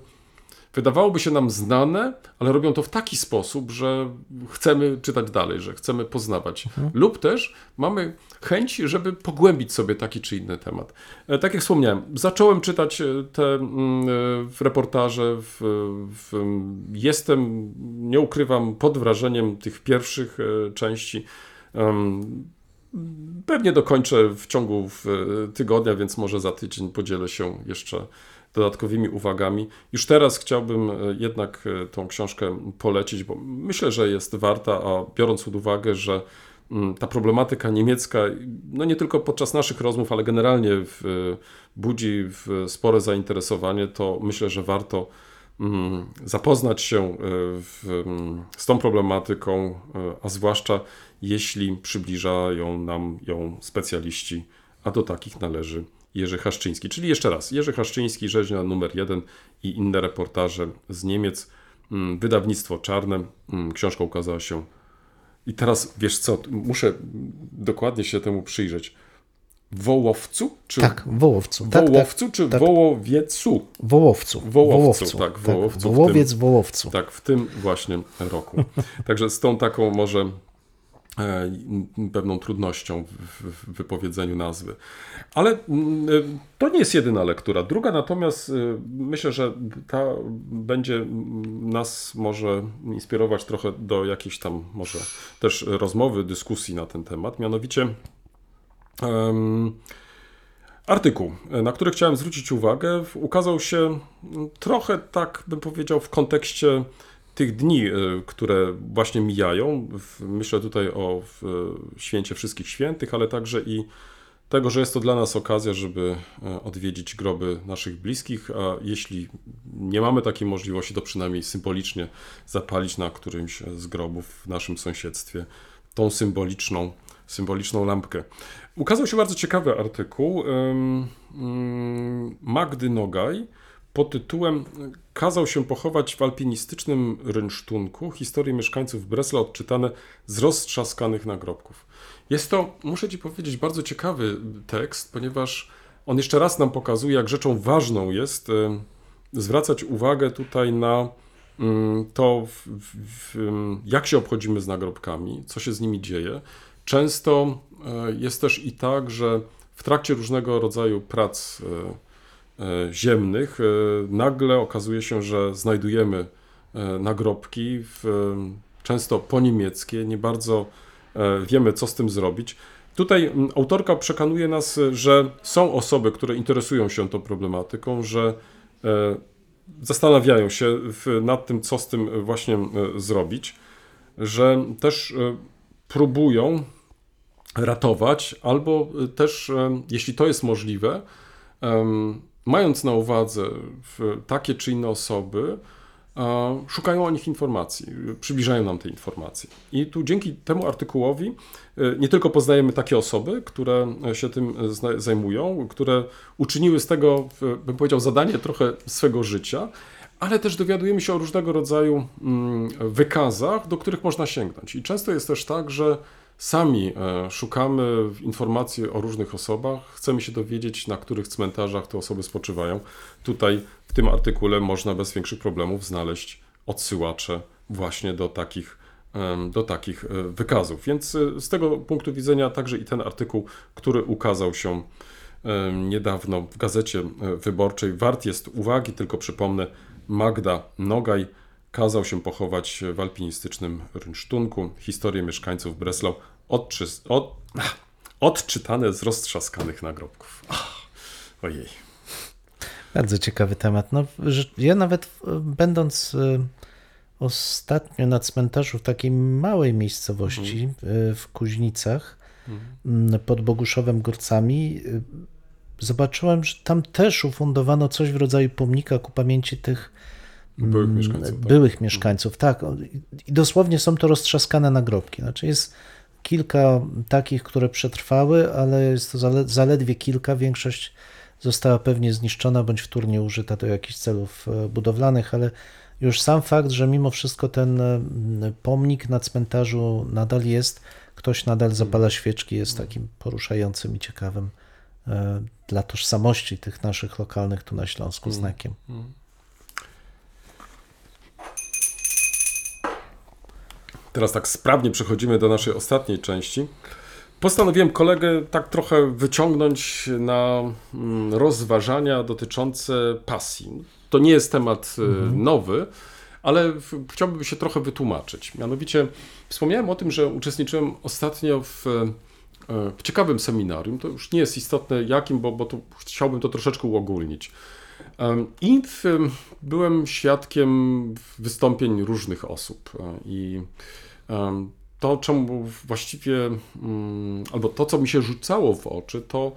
Speaker 2: wydawałoby się nam znane, ale robią to w taki sposób, że chcemy czytać dalej, że chcemy poznawać. Lub też mamy chęć, żeby pogłębić sobie taki czy inny temat. E, Tak jak wspomniałem, zacząłem czytać e, te mm, e, reportaże. W, w, jestem, nie ukrywam, pod wrażeniem tych pierwszych części. Pewnie dokończę w ciągu tygodnia, więc może za tydzień podzielę się jeszcze dodatkowymi uwagami. Już teraz chciałbym e, jednak e, tą książkę polecić, bo myślę, że jest warta, a biorąc pod uwagę, że mm, ta problematyka niemiecka, no nie tylko podczas naszych rozmów, ale generalnie w, budzi w spore zainteresowanie, to myślę, że warto mm, zapoznać się e, w, mm, z tą problematyką, e, a zwłaszcza jeśli przybliżają nam ją specjaliści, a do takich należy Jerzy Haszczyński. Czyli jeszcze raz, Jerzy Haszczyński, rzeźnia numer jeden i inne reportaże z Niemiec. Mm, Wydawnictwo czarne. Mm, Książka ukazała się. I teraz wiesz co, muszę dokładnie się temu przyjrzeć. Wołowcu? Czy
Speaker 1: Tak, Wołowcu. Tak, tak,
Speaker 2: Wołowcu czy
Speaker 1: tak.
Speaker 2: Wołowiecu?
Speaker 1: Wołowcu.
Speaker 2: Wołowcu, tak, Wołowcu, w tym-
Speaker 1: Wołowiec w Wołowcu.
Speaker 2: Tak, w tym właśnie roku. Także z tą taką może pewną trudnością w, wypowiedzeniu nazwy. Ale mm, e, to nie jest jedyna lektura. Druga natomiast e, myślę, że ta będzie mm, nas może inspirować trochę do jakiejś tam może też rozmowy, dyskusji na ten temat. Mianowicie em, Artykuł, na który chciałem zwrócić uwagę, ukazał się mm, trochę tak, bym powiedział, w kontekście tych dni, y, które właśnie mijają. Myślę tutaj o y, święcie Wszystkich Świętych, ale także i tego, że jest to dla nas okazja, żeby e, odwiedzić groby naszych bliskich, a jeśli nie mamy takiej możliwości, to przynajmniej symbolicznie zapalić na którymś z grobów w naszym sąsiedztwie tą symboliczną, symboliczną lampkę. Ukazał się bardzo ciekawy artykuł mm, Magdy Nogaj pod tytułem Kazał się pochować w alpinistycznym rynsztunku historie mieszkańców Bresla odczytane z roztrzaskanych nagrobków. Jest to, muszę Ci powiedzieć, bardzo ciekawy tekst, ponieważ on jeszcze raz nam pokazuje, jak rzeczą ważną jest em, zwracać uwagę tutaj na mm, to, w, w, em, jak się obchodzimy z nagrobkami, co się z nimi dzieje. Często e, jest też i tak, że w trakcie różnego rodzaju prac ziemnych e, nagle okazuje się, że znajdujemy e, nagrobki, w, e, często po niemieckie, nie bardzo e, wiemy, co z tym zrobić. Tutaj autorka przekonuje nas, e, że są osoby, które interesują się tą problematyką, że e, zastanawiają się nad tym, co z tym właśnie e, zrobić, że też e, próbują ratować, albo e, też, e, jeśli to jest możliwe, mając na uwadze takie czy inne osoby, szukają o nich informacji, przybliżają nam te informacje. I tu dzięki temu artykułowi e, nie tylko poznajemy takie osoby, które się tym zajmują, które uczyniły z tego, bym powiedział, zadanie trochę swego życia, ale też dowiadujemy się o różnego rodzaju mm, wykazach, do których można sięgnąć. I często jest też tak, że Sami e, szukamy informacji o różnych osobach, chcemy się dowiedzieć, na których cmentarzach te osoby spoczywają. Tutaj w tym artykule można bez większych problemów znaleźć odsyłacze właśnie do takich, do takich e, wykazów. Więc e, z tego punktu widzenia także i ten artykuł, który ukazał się niedawno w gazecie wyborczej, wart jest uwagi, tylko przypomnę, Magda Nogaj kazał się pochować w alpinistycznym rynsztunku. Historię mieszkańców Breslau odczy, od, odczytane z roztrzaskanych nagrobków. Ach, ojej.
Speaker 1: Bardzo ciekawy temat. No, ja nawet e, będąc e, ostatnio na cmentarzu w takiej małej miejscowości e, w Kuźnicach m, pod Boguszowem Górcami zobaczyłem, że tam też ufundowano coś w rodzaju pomnika ku pamięci tych
Speaker 2: Byłych
Speaker 1: mm,
Speaker 2: mieszkańców. Tak?
Speaker 1: byłych mieszkańców. Tak, i- dosłownie są to roztrzaskane nagrobki. Znaczy jest kilka takich, które przetrwały, ale jest to zale, zaledwie kilka. Większość została pewnie zniszczona bądź wtórnie użyta do jakichś celów e, budowlanych, ale już sam fakt, że mimo wszystko ten e, pomnik na cmentarzu nadal jest, ktoś nadal zapala świeczki, jest takim poruszającym i ciekawym e, dla tożsamości tych naszych lokalnych tu na Śląsku znakiem.
Speaker 2: Teraz tak sprawnie przechodzimy do naszej ostatniej części. Postanowiłem kolegę tak trochę wyciągnąć na mm, rozważania dotyczące pasji. To nie jest temat e, nowy, ale chciałbym się trochę wytłumaczyć. Mianowicie wspomniałem o tym, że uczestniczyłem ostatnio w, e, w ciekawym seminarium. To już nie jest istotne jakim, bo, bo tu chciałbym to troszeczkę uogólnić. I w, byłem świadkiem wystąpień różnych osób. e, I to, czemu właściwie, mm, albo to, co mi się rzucało w oczy, to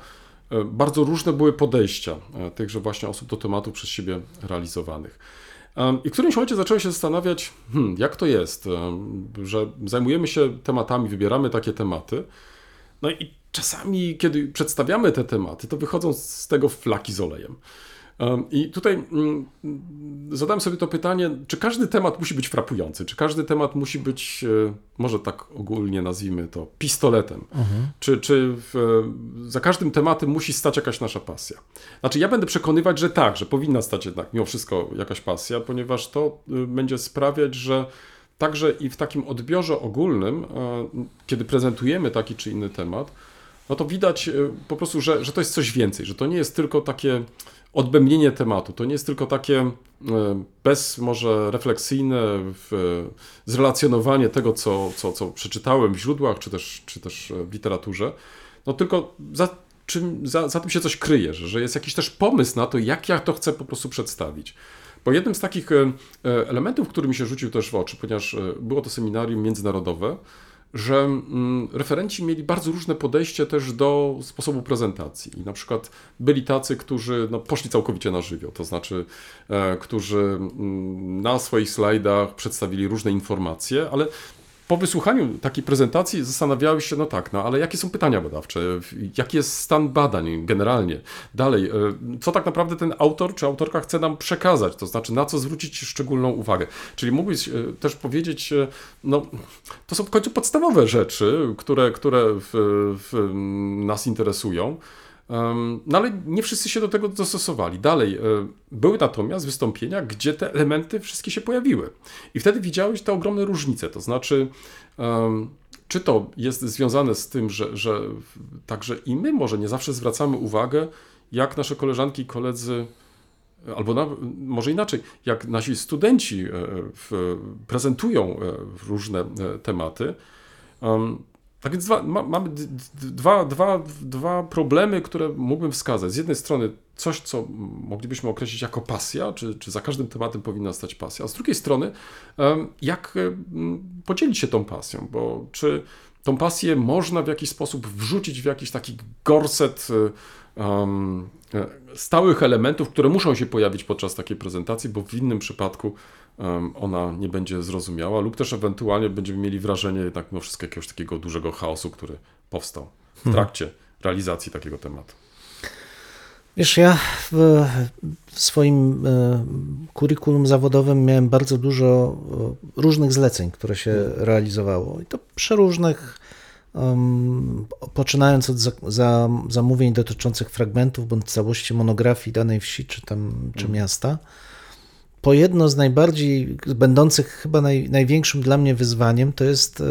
Speaker 2: e, bardzo różne były podejścia e, tychże właśnie osób do tematu przez siebie realizowanych. I w którymś momencie zacząłem się zastanawiać, hmm, jak to jest, że zajmujemy się tematami, wybieramy takie tematy, no i czasami, kiedy przedstawiamy te tematy, to wychodzą z tego flaki z olejem. I tutaj mm, zadałem sobie to pytanie, czy każdy temat musi być frapujący, czy każdy temat musi być, e, może tak ogólnie nazwijmy to, pistoletem, czy, czy w, e, za każdym tematem musi stać jakaś nasza pasja. Znaczy ja będę przekonywać, że tak, że powinna stać jednak mimo wszystko jakaś pasja, ponieważ to y, będzie sprawiać, że także i w takim odbiorze ogólnym, e, kiedy prezentujemy taki czy inny temat, no to widać po prostu, że, że to jest coś więcej, że to nie jest tylko takie odbębnienie tematu, to nie jest tylko takie e, bez może refleksyjne w, zrelacjonowanie tego, co, co, co przeczytałem w źródłach, czy też, czy też w literaturze, no tylko za, czym, za, za tym się coś kryje, że, że jest jakiś też pomysł na to, jak ja to chcę po prostu przedstawić. Bo jednym z takich e, e, elementów, który mi się rzucił też w oczy, ponieważ e, było to seminarium międzynarodowe, że mm, referenci mieli bardzo różne podejście też do sposobu prezentacji. I na przykład byli tacy, którzy no, poszli całkowicie na żywioł, to znaczy, e, którzy mm, na swoich slajdach przedstawili różne informacje, ale po wysłuchaniu takiej prezentacji zastanawiały się, no tak, no ale jakie są pytania badawcze, jaki jest stan badań generalnie, dalej, e, co tak naprawdę ten autor czy autorka chce nam przekazać, to znaczy na co zwrócić szczególną uwagę. Czyli mógłbyś e, też powiedzieć, e, no to są w końcu podstawowe rzeczy, które, które w, w nas interesują. No ale nie wszyscy się do tego dostosowali. Dalej, e, były natomiast wystąpienia, gdzie te elementy wszystkie się pojawiły. I wtedy widziałeś te ogromne różnice. To znaczy, czy to jest związane z tym, że, że także i my może nie zawsze zwracamy uwagę, jak nasze koleżanki i koledzy, e, albo na, może inaczej, jak nasi studenci e, w, prezentują e, różne e, tematy. Um, tak więc dwa, ma, mamy dwa, dwa, dwa problemy, które mógłbym wskazać. Z jednej strony coś, co moglibyśmy określić jako pasja, czy, czy za każdym tematem powinna stać pasja, a z drugiej strony, jak podzielić się tą pasją, bo czy tą pasję można w jakiś sposób wrzucić w jakiś taki gorset e, stałych elementów, które muszą się pojawić podczas takiej prezentacji, bo w innym przypadku ona nie będzie zrozumiała, lub też ewentualnie będziemy mieli wrażenie jednak mimo wszystko jakiegoś takiego dużego chaosu, który powstał w trakcie realizacji takiego tematu.
Speaker 1: Wiesz, ja w, swoim e, kurikulum zawodowym miałem bardzo dużo e, różnych zleceń, które się realizowało. I to przeróżnych um, poczynając od za, za, zamówień dotyczących fragmentów bądź całości monografii danej wsi czy, tam, czy miasta, po jedno z najbardziej, będących chyba naj, największym dla mnie wyzwaniem, to jest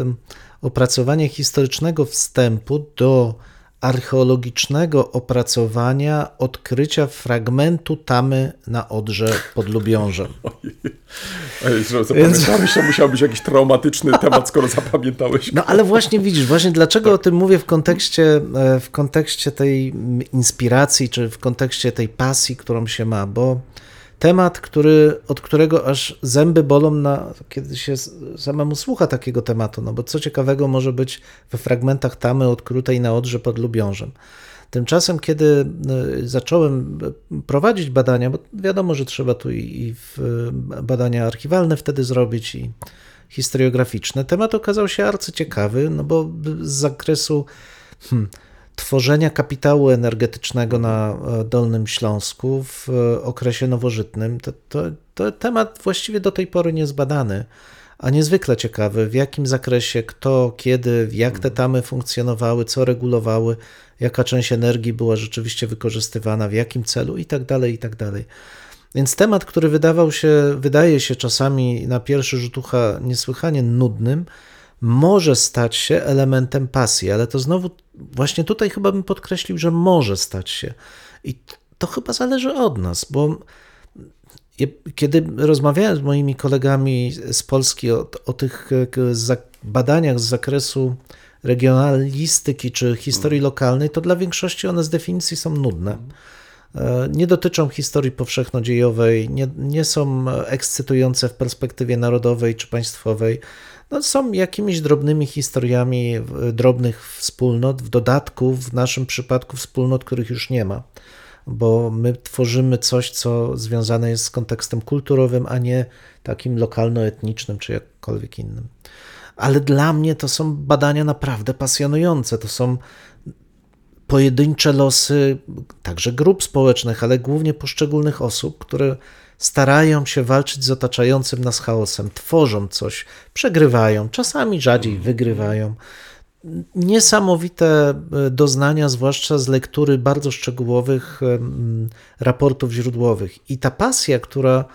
Speaker 1: opracowanie historycznego wstępu do archeologicznego opracowania odkrycia fragmentu tamy na Odrze pod Lubiążem.
Speaker 3: Ej, że zapamiętałeś, to musiał być jakiś traumatyczny temat, skoro zapamiętałeś.
Speaker 1: No ale właśnie widzisz, właśnie dlaczego o tym mówię w kontekście, e, w kontekście tej inspiracji, czy w kontekście tej pasji, którą się ma, bo temat, który, od którego aż zęby bolą, na, kiedy się samemu słucha takiego tematu, no bo co ciekawego może być we fragmentach tamy odkrutej na Odrze pod Lubiążem. Tymczasem, kiedy e, zacząłem prowadzić badania, bo wiadomo, że trzeba tu i, i badania archiwalne wtedy zrobić, i historiograficzne, temat okazał się arcyciekawy, no bo z zakresu hmm, tworzenia kapitału energetycznego na e, Dolnym Śląsku w e, okresie nowożytnym, to, to, to temat właściwie do tej pory niezbadany, a niezwykle ciekawy, w jakim zakresie, kto, kiedy, jak te tamy funkcjonowały, co regulowały, jaka część energii była rzeczywiście wykorzystywana, w jakim celu i tak dalej, i tak dalej. Więc temat, który wydawał się, wydaje się czasami na pierwszy rzut ucha niesłychanie nudnym, może stać się elementem pasji, ale to znowu właśnie tutaj chyba bym podkreślił, że może stać się. I to chyba zależy od nas, bo kiedy rozmawiałem z moimi kolegami z Polski o, o tych badaniach z zakresu regionalistyki czy historii lokalnej, to dla większości one z definicji są nudne. Nie dotyczą historii powszechnodziejowej, nie, nie są ekscytujące w perspektywie narodowej czy państwowej no, są jakimiś drobnymi historiami drobnych wspólnot, w dodatku w naszym przypadku wspólnot, których już nie ma, bo my tworzymy coś, co związane jest z kontekstem kulturowym, a nie takim lokalno-etnicznym czy jakkolwiek innym. Ale dla mnie to są badania naprawdę pasjonujące. To są pojedyncze losy także grup społecznych, ale głównie poszczególnych osób, które starają się walczyć z otaczającym nas chaosem, tworzą coś, przegrywają, czasami rzadziej wygrywają. Niesamowite e, doznania, zwłaszcza z lektury bardzo szczegółowych raportów źródłowych. I ta pasja, która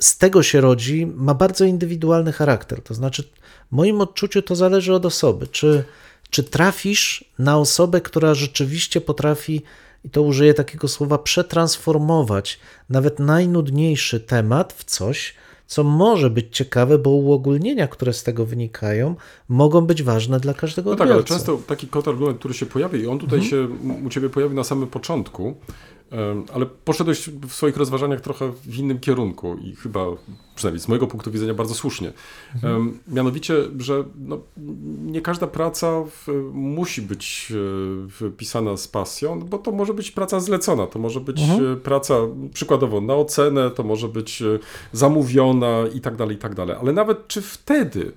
Speaker 1: z tego się rodzi, ma bardzo indywidualny charakter. To znaczy, w moim odczuciu to zależy od osoby. Czy, czy trafisz na osobę, która rzeczywiście potrafi i to użyję takiego słowa, przetransformować nawet najnudniejszy temat w coś, co może być ciekawe, bo uogólnienia, które z tego wynikają, mogą być ważne dla każdego
Speaker 2: no
Speaker 1: odbiorcy.
Speaker 2: tak, ale często taki kontrargument, który się pojawi i on tutaj mhm. się u Ciebie pojawi na samym początku, ale poszedłeś w swoich rozważaniach trochę w innym kierunku i chyba, przynajmniej z mojego punktu widzenia, bardzo słusznie. Mhm. Mianowicie, że no, nie każda praca musi być e, pisana z pasją, bo to może być praca zlecona, to może być mhm. E, praca przykładowo na ocenę, to może być e, zamówiona i tak dalej, i tak dalej. Ale nawet czy wtedy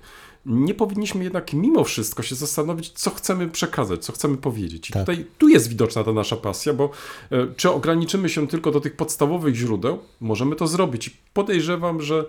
Speaker 2: nie powinniśmy jednak mimo wszystko się zastanowić, co chcemy przekazać, co chcemy powiedzieć. I tak. tutaj tu jest widoczna ta nasza pasja, bo e, czy ograniczymy się tylko do tych podstawowych źródeł, możemy to zrobić. I podejrzewam, że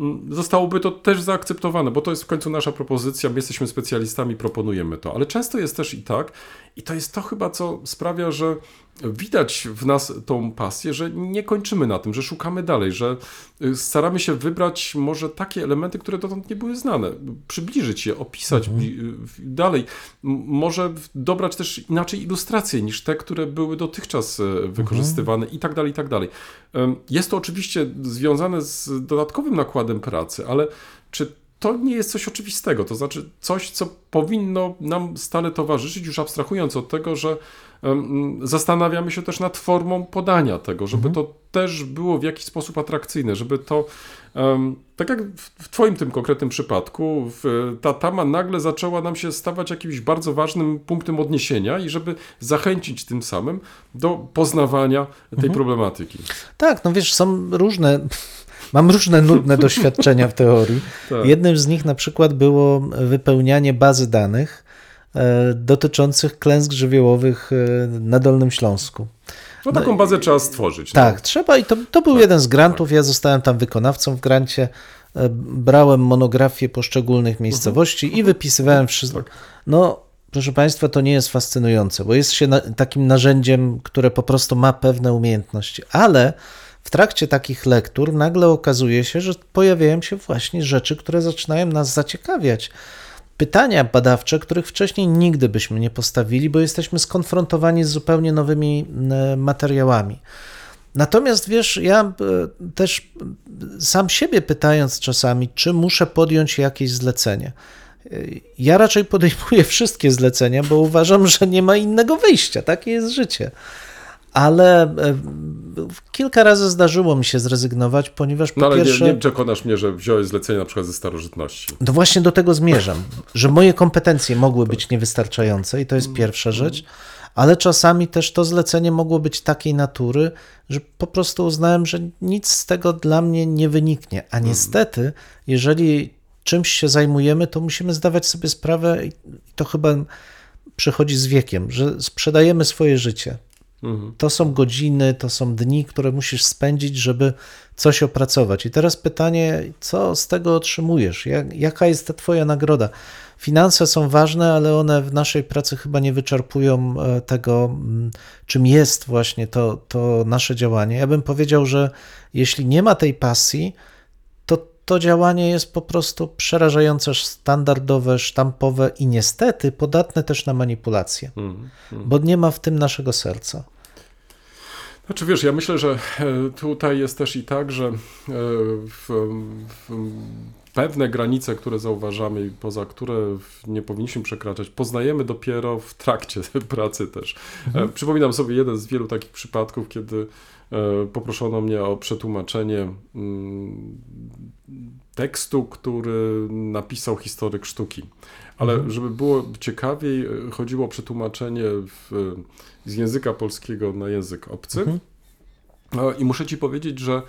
Speaker 2: mm, zostałoby to też zaakceptowane, bo to jest w końcu nasza propozycja, my jesteśmy specjalistami, proponujemy to. Ale często jest też i tak, i to jest to chyba, co sprawia, że widać w nas tą pasję, że nie kończymy na tym, że szukamy dalej, że y, staramy się wybrać może takie elementy, które dotąd nie były znane, przybliżyć je, opisać mhm. dalej, może dobrać też inaczej ilustracje niż te, które były dotychczas e, wykorzystywane mhm. i tak dalej, i tak dalej. Jest to oczywiście związane z dodatkowym nakładem pracy, ale czy to nie jest coś oczywistego, to znaczy coś, co powinno nam stale towarzyszyć, już abstrahując od tego, że zastanawiamy się też nad formą podania tego, żeby mhm. to też było w jakiś sposób atrakcyjne, żeby to, tak jak w Twoim tym konkretnym przypadku, ta tama nagle zaczęła nam się stawać jakimś bardzo ważnym punktem odniesienia i żeby zachęcić tym samym do poznawania tej mhm. problematyki.
Speaker 1: Tak, no wiesz, są różne Mam różne nudne doświadczenia w teorii. Tak. Jednym z nich na przykład było wypełnianie bazy danych e, dotyczących klęsk żywiołowych e, na Dolnym Śląsku.
Speaker 2: No taką bazę trzeba stworzyć.
Speaker 1: Tak, no. trzeba i to, to był tak, jeden z grantów. Tak. Ja zostałem tam wykonawcą w grancie. e, brałem monografię poszczególnych miejscowości i wypisywałem wszystko. No, proszę Państwa, to nie jest fascynujące, bo jest się na, takim narzędziem, które po prostu ma pewne umiejętności, ale w trakcie takich lektur nagle okazuje się, że pojawiają się właśnie rzeczy, które zaczynają nas zaciekawiać. Pytania badawcze, których wcześniej nigdy byśmy nie postawili, bo jesteśmy skonfrontowani z zupełnie nowymi e, materiałami. Natomiast wiesz, ja e, też sam siebie pytając czasami, czy muszę podjąć jakieś zlecenie. E, Ja raczej podejmuję wszystkie zlecenia, bo uważam, że nie ma innego wyjścia. Takie jest życie. Ale e, kilka razy zdarzyło mi się zrezygnować, ponieważ po
Speaker 2: No ale
Speaker 1: pierwsze.
Speaker 2: nie, nie przekonasz mnie, że wziąłeś zlecenie na przykład ze starożytności.
Speaker 1: No właśnie do tego zmierzam, że moje kompetencje mogły być niewystarczające i to jest pierwsza rzecz, ale czasami też to zlecenie mogło być takiej natury, że po prostu uznałem, że nic z tego dla mnie nie wyniknie. A niestety, jeżeli czymś się zajmujemy, to musimy zdawać sobie sprawę, i to chyba przychodzi z wiekiem, że sprzedajemy swoje życie. To są godziny, to są dni, które musisz spędzić, żeby coś opracować. I teraz pytanie, co z tego otrzymujesz? Jak, jaka jest ta Twoja nagroda? Finanse są ważne, ale one w naszej pracy chyba nie wyczerpują e, tego, mm, czym jest właśnie to, to nasze działanie. Ja bym powiedział, że jeśli nie ma tej pasji, to działanie jest po prostu przerażająco standardowe, sztampowe i niestety podatne też na manipulacje, bo nie ma w tym naszego serca.
Speaker 2: Znaczy wiesz, ja myślę, że e, tutaj jest też i tak, że e, w, w, pewne granice, które zauważamy i poza które nie powinniśmy przekraczać, poznajemy dopiero w trakcie pracy też. E, Przypominam sobie jeden z wielu takich przypadków, kiedy poproszono mnie o przetłumaczenie mm, tekstu, który napisał historyk sztuki. Ale żeby było ciekawiej, e, chodziło o przetłumaczenie w, z języka polskiego na język obcy. E, I muszę ci powiedzieć, że e,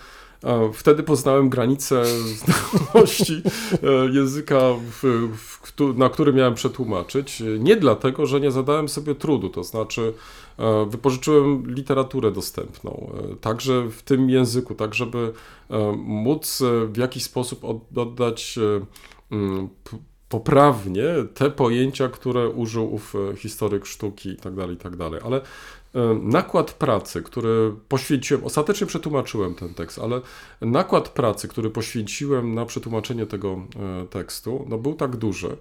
Speaker 2: wtedy poznałem granicę znajomości e, języka, na który miałem przetłumaczyć. Nie dlatego, że nie zadałem sobie trudu, to znaczy e, wypożyczyłem literaturę dostępną, e, także w tym języku, tak żeby móc w jakiś sposób od- oddać mm, poprawnie te pojęcia, które użył ów historyk sztuki i tak dalej, i tak dalej. Ale nakład pracy, który poświęciłem, ostatecznie przetłumaczyłem ten tekst, ale nakład pracy, który poświęciłem na przetłumaczenie tego e, tekstu, no był tak duży,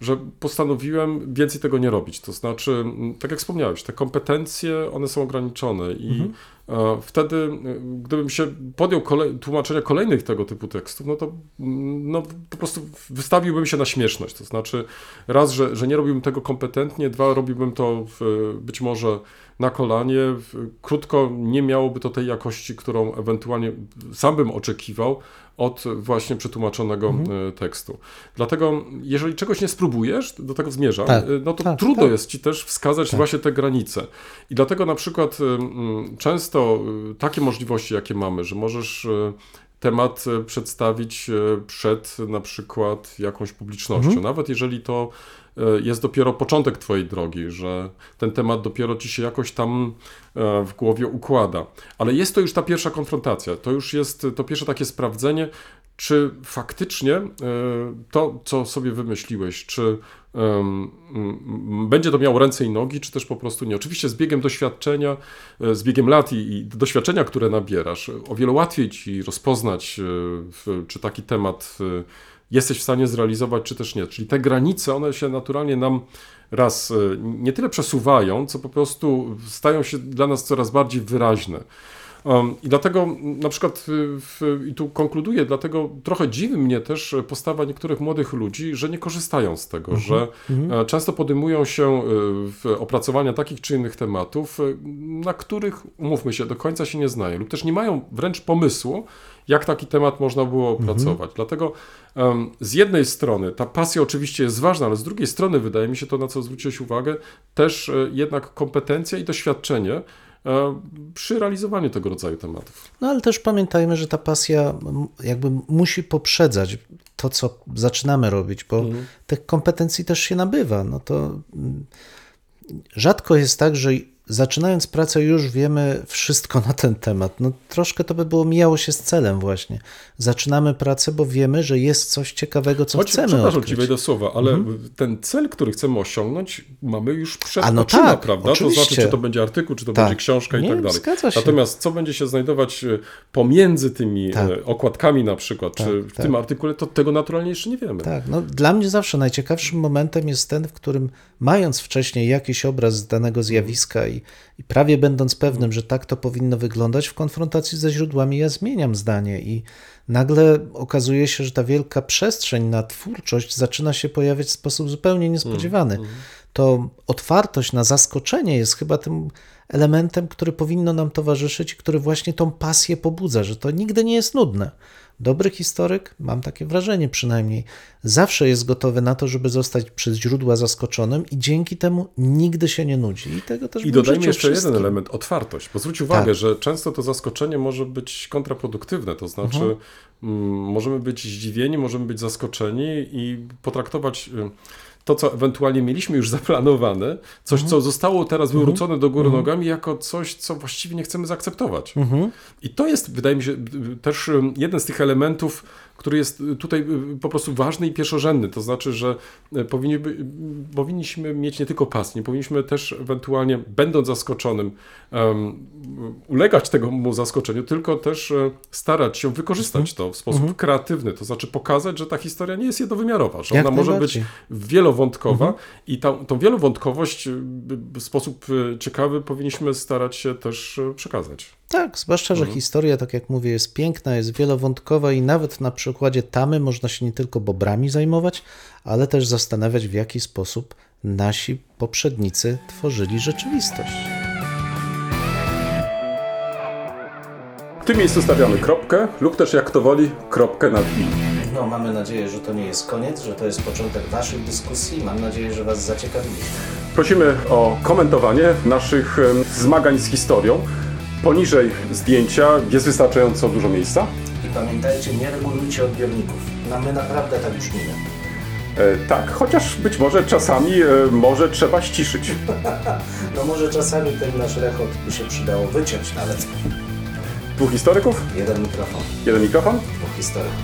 Speaker 2: że postanowiłem więcej tego nie robić. To znaczy, tak jak wspomniałeś, te kompetencje, one są ograniczone i e, wtedy, gdybym się podjął kolej, tłumaczenia kolejnych tego typu tekstów, no to no, po prostu wystawiłbym się na śmieszność. To znaczy, raz, że, że nie robiłbym tego kompetentnie, dwa, robiłbym to w, być może na kolanie. Krótko, nie miałoby to tej jakości, którą ewentualnie sam bym oczekiwał od właśnie przetłumaczonego e, tekstu. Dlatego, jeżeli czegoś nie spróbujesz, do tego zmierzam,
Speaker 1: Tak,
Speaker 2: e, no to
Speaker 1: tak,
Speaker 2: trudno
Speaker 1: tak.
Speaker 2: jest ci też wskazać właśnie te granice. I dlatego na przykład e, często takie możliwości, jakie mamy, że możesz temat przedstawić przed na przykład jakąś publicznością,
Speaker 1: Mhm.
Speaker 2: nawet jeżeli to jest dopiero początek Twojej drogi, że ten temat dopiero Ci się jakoś tam e, w głowie układa. Ale jest to już ta pierwsza konfrontacja, to już jest to pierwsze takie sprawdzenie, czy faktycznie e, to, co sobie wymyśliłeś, czy będzie to miało ręce i nogi, czy też po prostu nie. Oczywiście z biegiem doświadczenia, e, z biegiem lat i, doświadczenia, które nabierasz, o wiele łatwiej ci rozpoznać, e, czy taki temat e, jesteś w stanie zrealizować, czy też nie. Czyli te granice, one się naturalnie nam raz e, nie tyle przesuwają, co po prostu stają się dla nas coraz bardziej wyraźne. I dlatego na przykład, y, w, i tu konkluduję, dlatego trochę dziwi mnie też postawa niektórych młodych ludzi, że nie korzystają z tego, że e, często podejmują się w opracowania takich czy innych tematów, na których, umówmy się, do końca się nie znają, lub też nie mają wręcz pomysłu, jak taki temat można było opracować. Dlatego em, z jednej strony ta pasja oczywiście jest ważna, ale z drugiej strony wydaje mi się to, na co zwróciłeś uwagę, też e, jednak kompetencja i doświadczenie e, przy realizowaniu tego rodzaju tematów.
Speaker 1: No ale też pamiętajmy, że ta pasja jakby musi poprzedzać to, co zaczynamy robić, bo tych kompetencji też się nabywa. No to mm, rzadko jest tak, że zaczynając pracę już wiemy wszystko na ten temat. No troszkę to by było mijało się z celem właśnie. Zaczynamy pracę, bo wiemy, że jest coś ciekawego, co
Speaker 2: Choć,
Speaker 1: chcemy
Speaker 2: przepraszam
Speaker 1: odkryć.
Speaker 2: ci wejdę słowa, ale ten cel, który chcemy osiągnąć, mamy już przed
Speaker 1: A no
Speaker 2: oczyma,
Speaker 1: tak,
Speaker 2: prawda?
Speaker 1: oczywiście.
Speaker 2: To znaczy, czy to będzie artykuł, czy to
Speaker 1: Tak.
Speaker 2: będzie książka i
Speaker 1: Nie,
Speaker 2: tak dalej. Natomiast co będzie się znajdować e, pomiędzy tymi
Speaker 1: Tak.
Speaker 2: e, okładkami na przykład, czy w
Speaker 1: tak.
Speaker 2: tym artykule, to tego naturalnie jeszcze nie wiemy.
Speaker 1: Tak, no dla mnie zawsze najciekawszym momentem jest ten, w którym mając wcześniej jakiś obraz danego zjawiska i, i prawie będąc pewnym, że tak to powinno wyglądać, w konfrontacji ze źródłami ja zmieniam zdanie i nagle okazuje się, że ta wielka przestrzeń na twórczość zaczyna się pojawiać w sposób zupełnie niespodziewany. To otwartość na zaskoczenie jest chyba tym elementem, który powinno nam towarzyszyć który właśnie tą pasję pobudza, że to nigdy nie jest nudne. Dobry historyk, mam takie wrażenie przynajmniej, zawsze jest gotowy na to, żeby zostać przez źródła zaskoczonym i dzięki temu nigdy się nie nudzi. I tego też
Speaker 2: I dodajmy jeszcze
Speaker 1: wszystkim.
Speaker 2: jeden element, otwartość. Bo zwróć uwagę,
Speaker 1: Tak.
Speaker 2: że często to zaskoczenie może być kontraproduktywne, to znaczy
Speaker 1: Mhm.
Speaker 2: mm, możemy być zdziwieni, możemy być zaskoczeni i potraktować y, to, co ewentualnie mieliśmy już zaplanowane, coś,
Speaker 1: Mhm.
Speaker 2: co zostało teraz wywrócone do góry nogami, jako coś, co właściwie nie chcemy zaakceptować.
Speaker 1: Mhm.
Speaker 2: I to jest, wydaje mi się, też jeden z tych elementów, który jest y, tutaj y, po prostu ważny i pierwszorzędny. To znaczy, że y, powinni, powinniśmy mieć nie tylko pasję, powinniśmy też ewentualnie, będąc zaskoczonym, em, ulegać temu zaskoczeniu, tylko też e, starać się wykorzystać to w sposób kreatywny. To znaczy pokazać, że ta historia nie jest jednowymiarowa, że
Speaker 1: Jak
Speaker 2: ona może być wielowątkowa i tą, tą wielowątkowość y, w sposób y, ciekawy powinniśmy starać się też y, przekazać.
Speaker 1: Tak, zwłaszcza, że historia, tak jak mówię, jest piękna, jest wielowątkowa i nawet na przykładzie Tamy można się nie tylko bobrami zajmować, ale też zastanawiać, w jaki sposób nasi poprzednicy tworzyli rzeczywistość.
Speaker 3: W tym miejscu stawiamy kropkę lub też jak to woli, kropkę nad i.
Speaker 4: No, mamy nadzieję, że to nie jest koniec, że to jest początek Waszych dyskusji. Mam nadzieję, że Was zaciekawiliśmy.
Speaker 3: Prosimy o komentowanie naszych zmagań z historią. Poniżej zdjęcia jest wystarczająco dużo miejsca.
Speaker 4: Pamiętajcie, nie regulujcie odbiorników. No, my naprawdę tak brzmimy.
Speaker 3: E, tak, chociaż być może czasami e, może trzeba ściszyć.
Speaker 4: No może czasami ten nasz rechot by się przydało wyciąć nawet.
Speaker 3: Dwóch historyków,
Speaker 4: Jeden mikrofon,
Speaker 3: jeden mikrofon.
Speaker 4: dwóch historyków.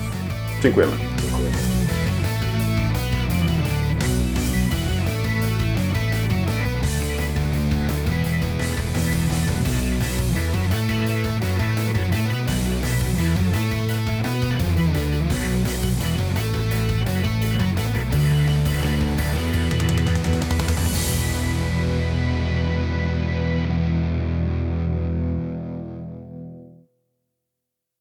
Speaker 3: Dziękujemy.
Speaker 4: Dziękuję.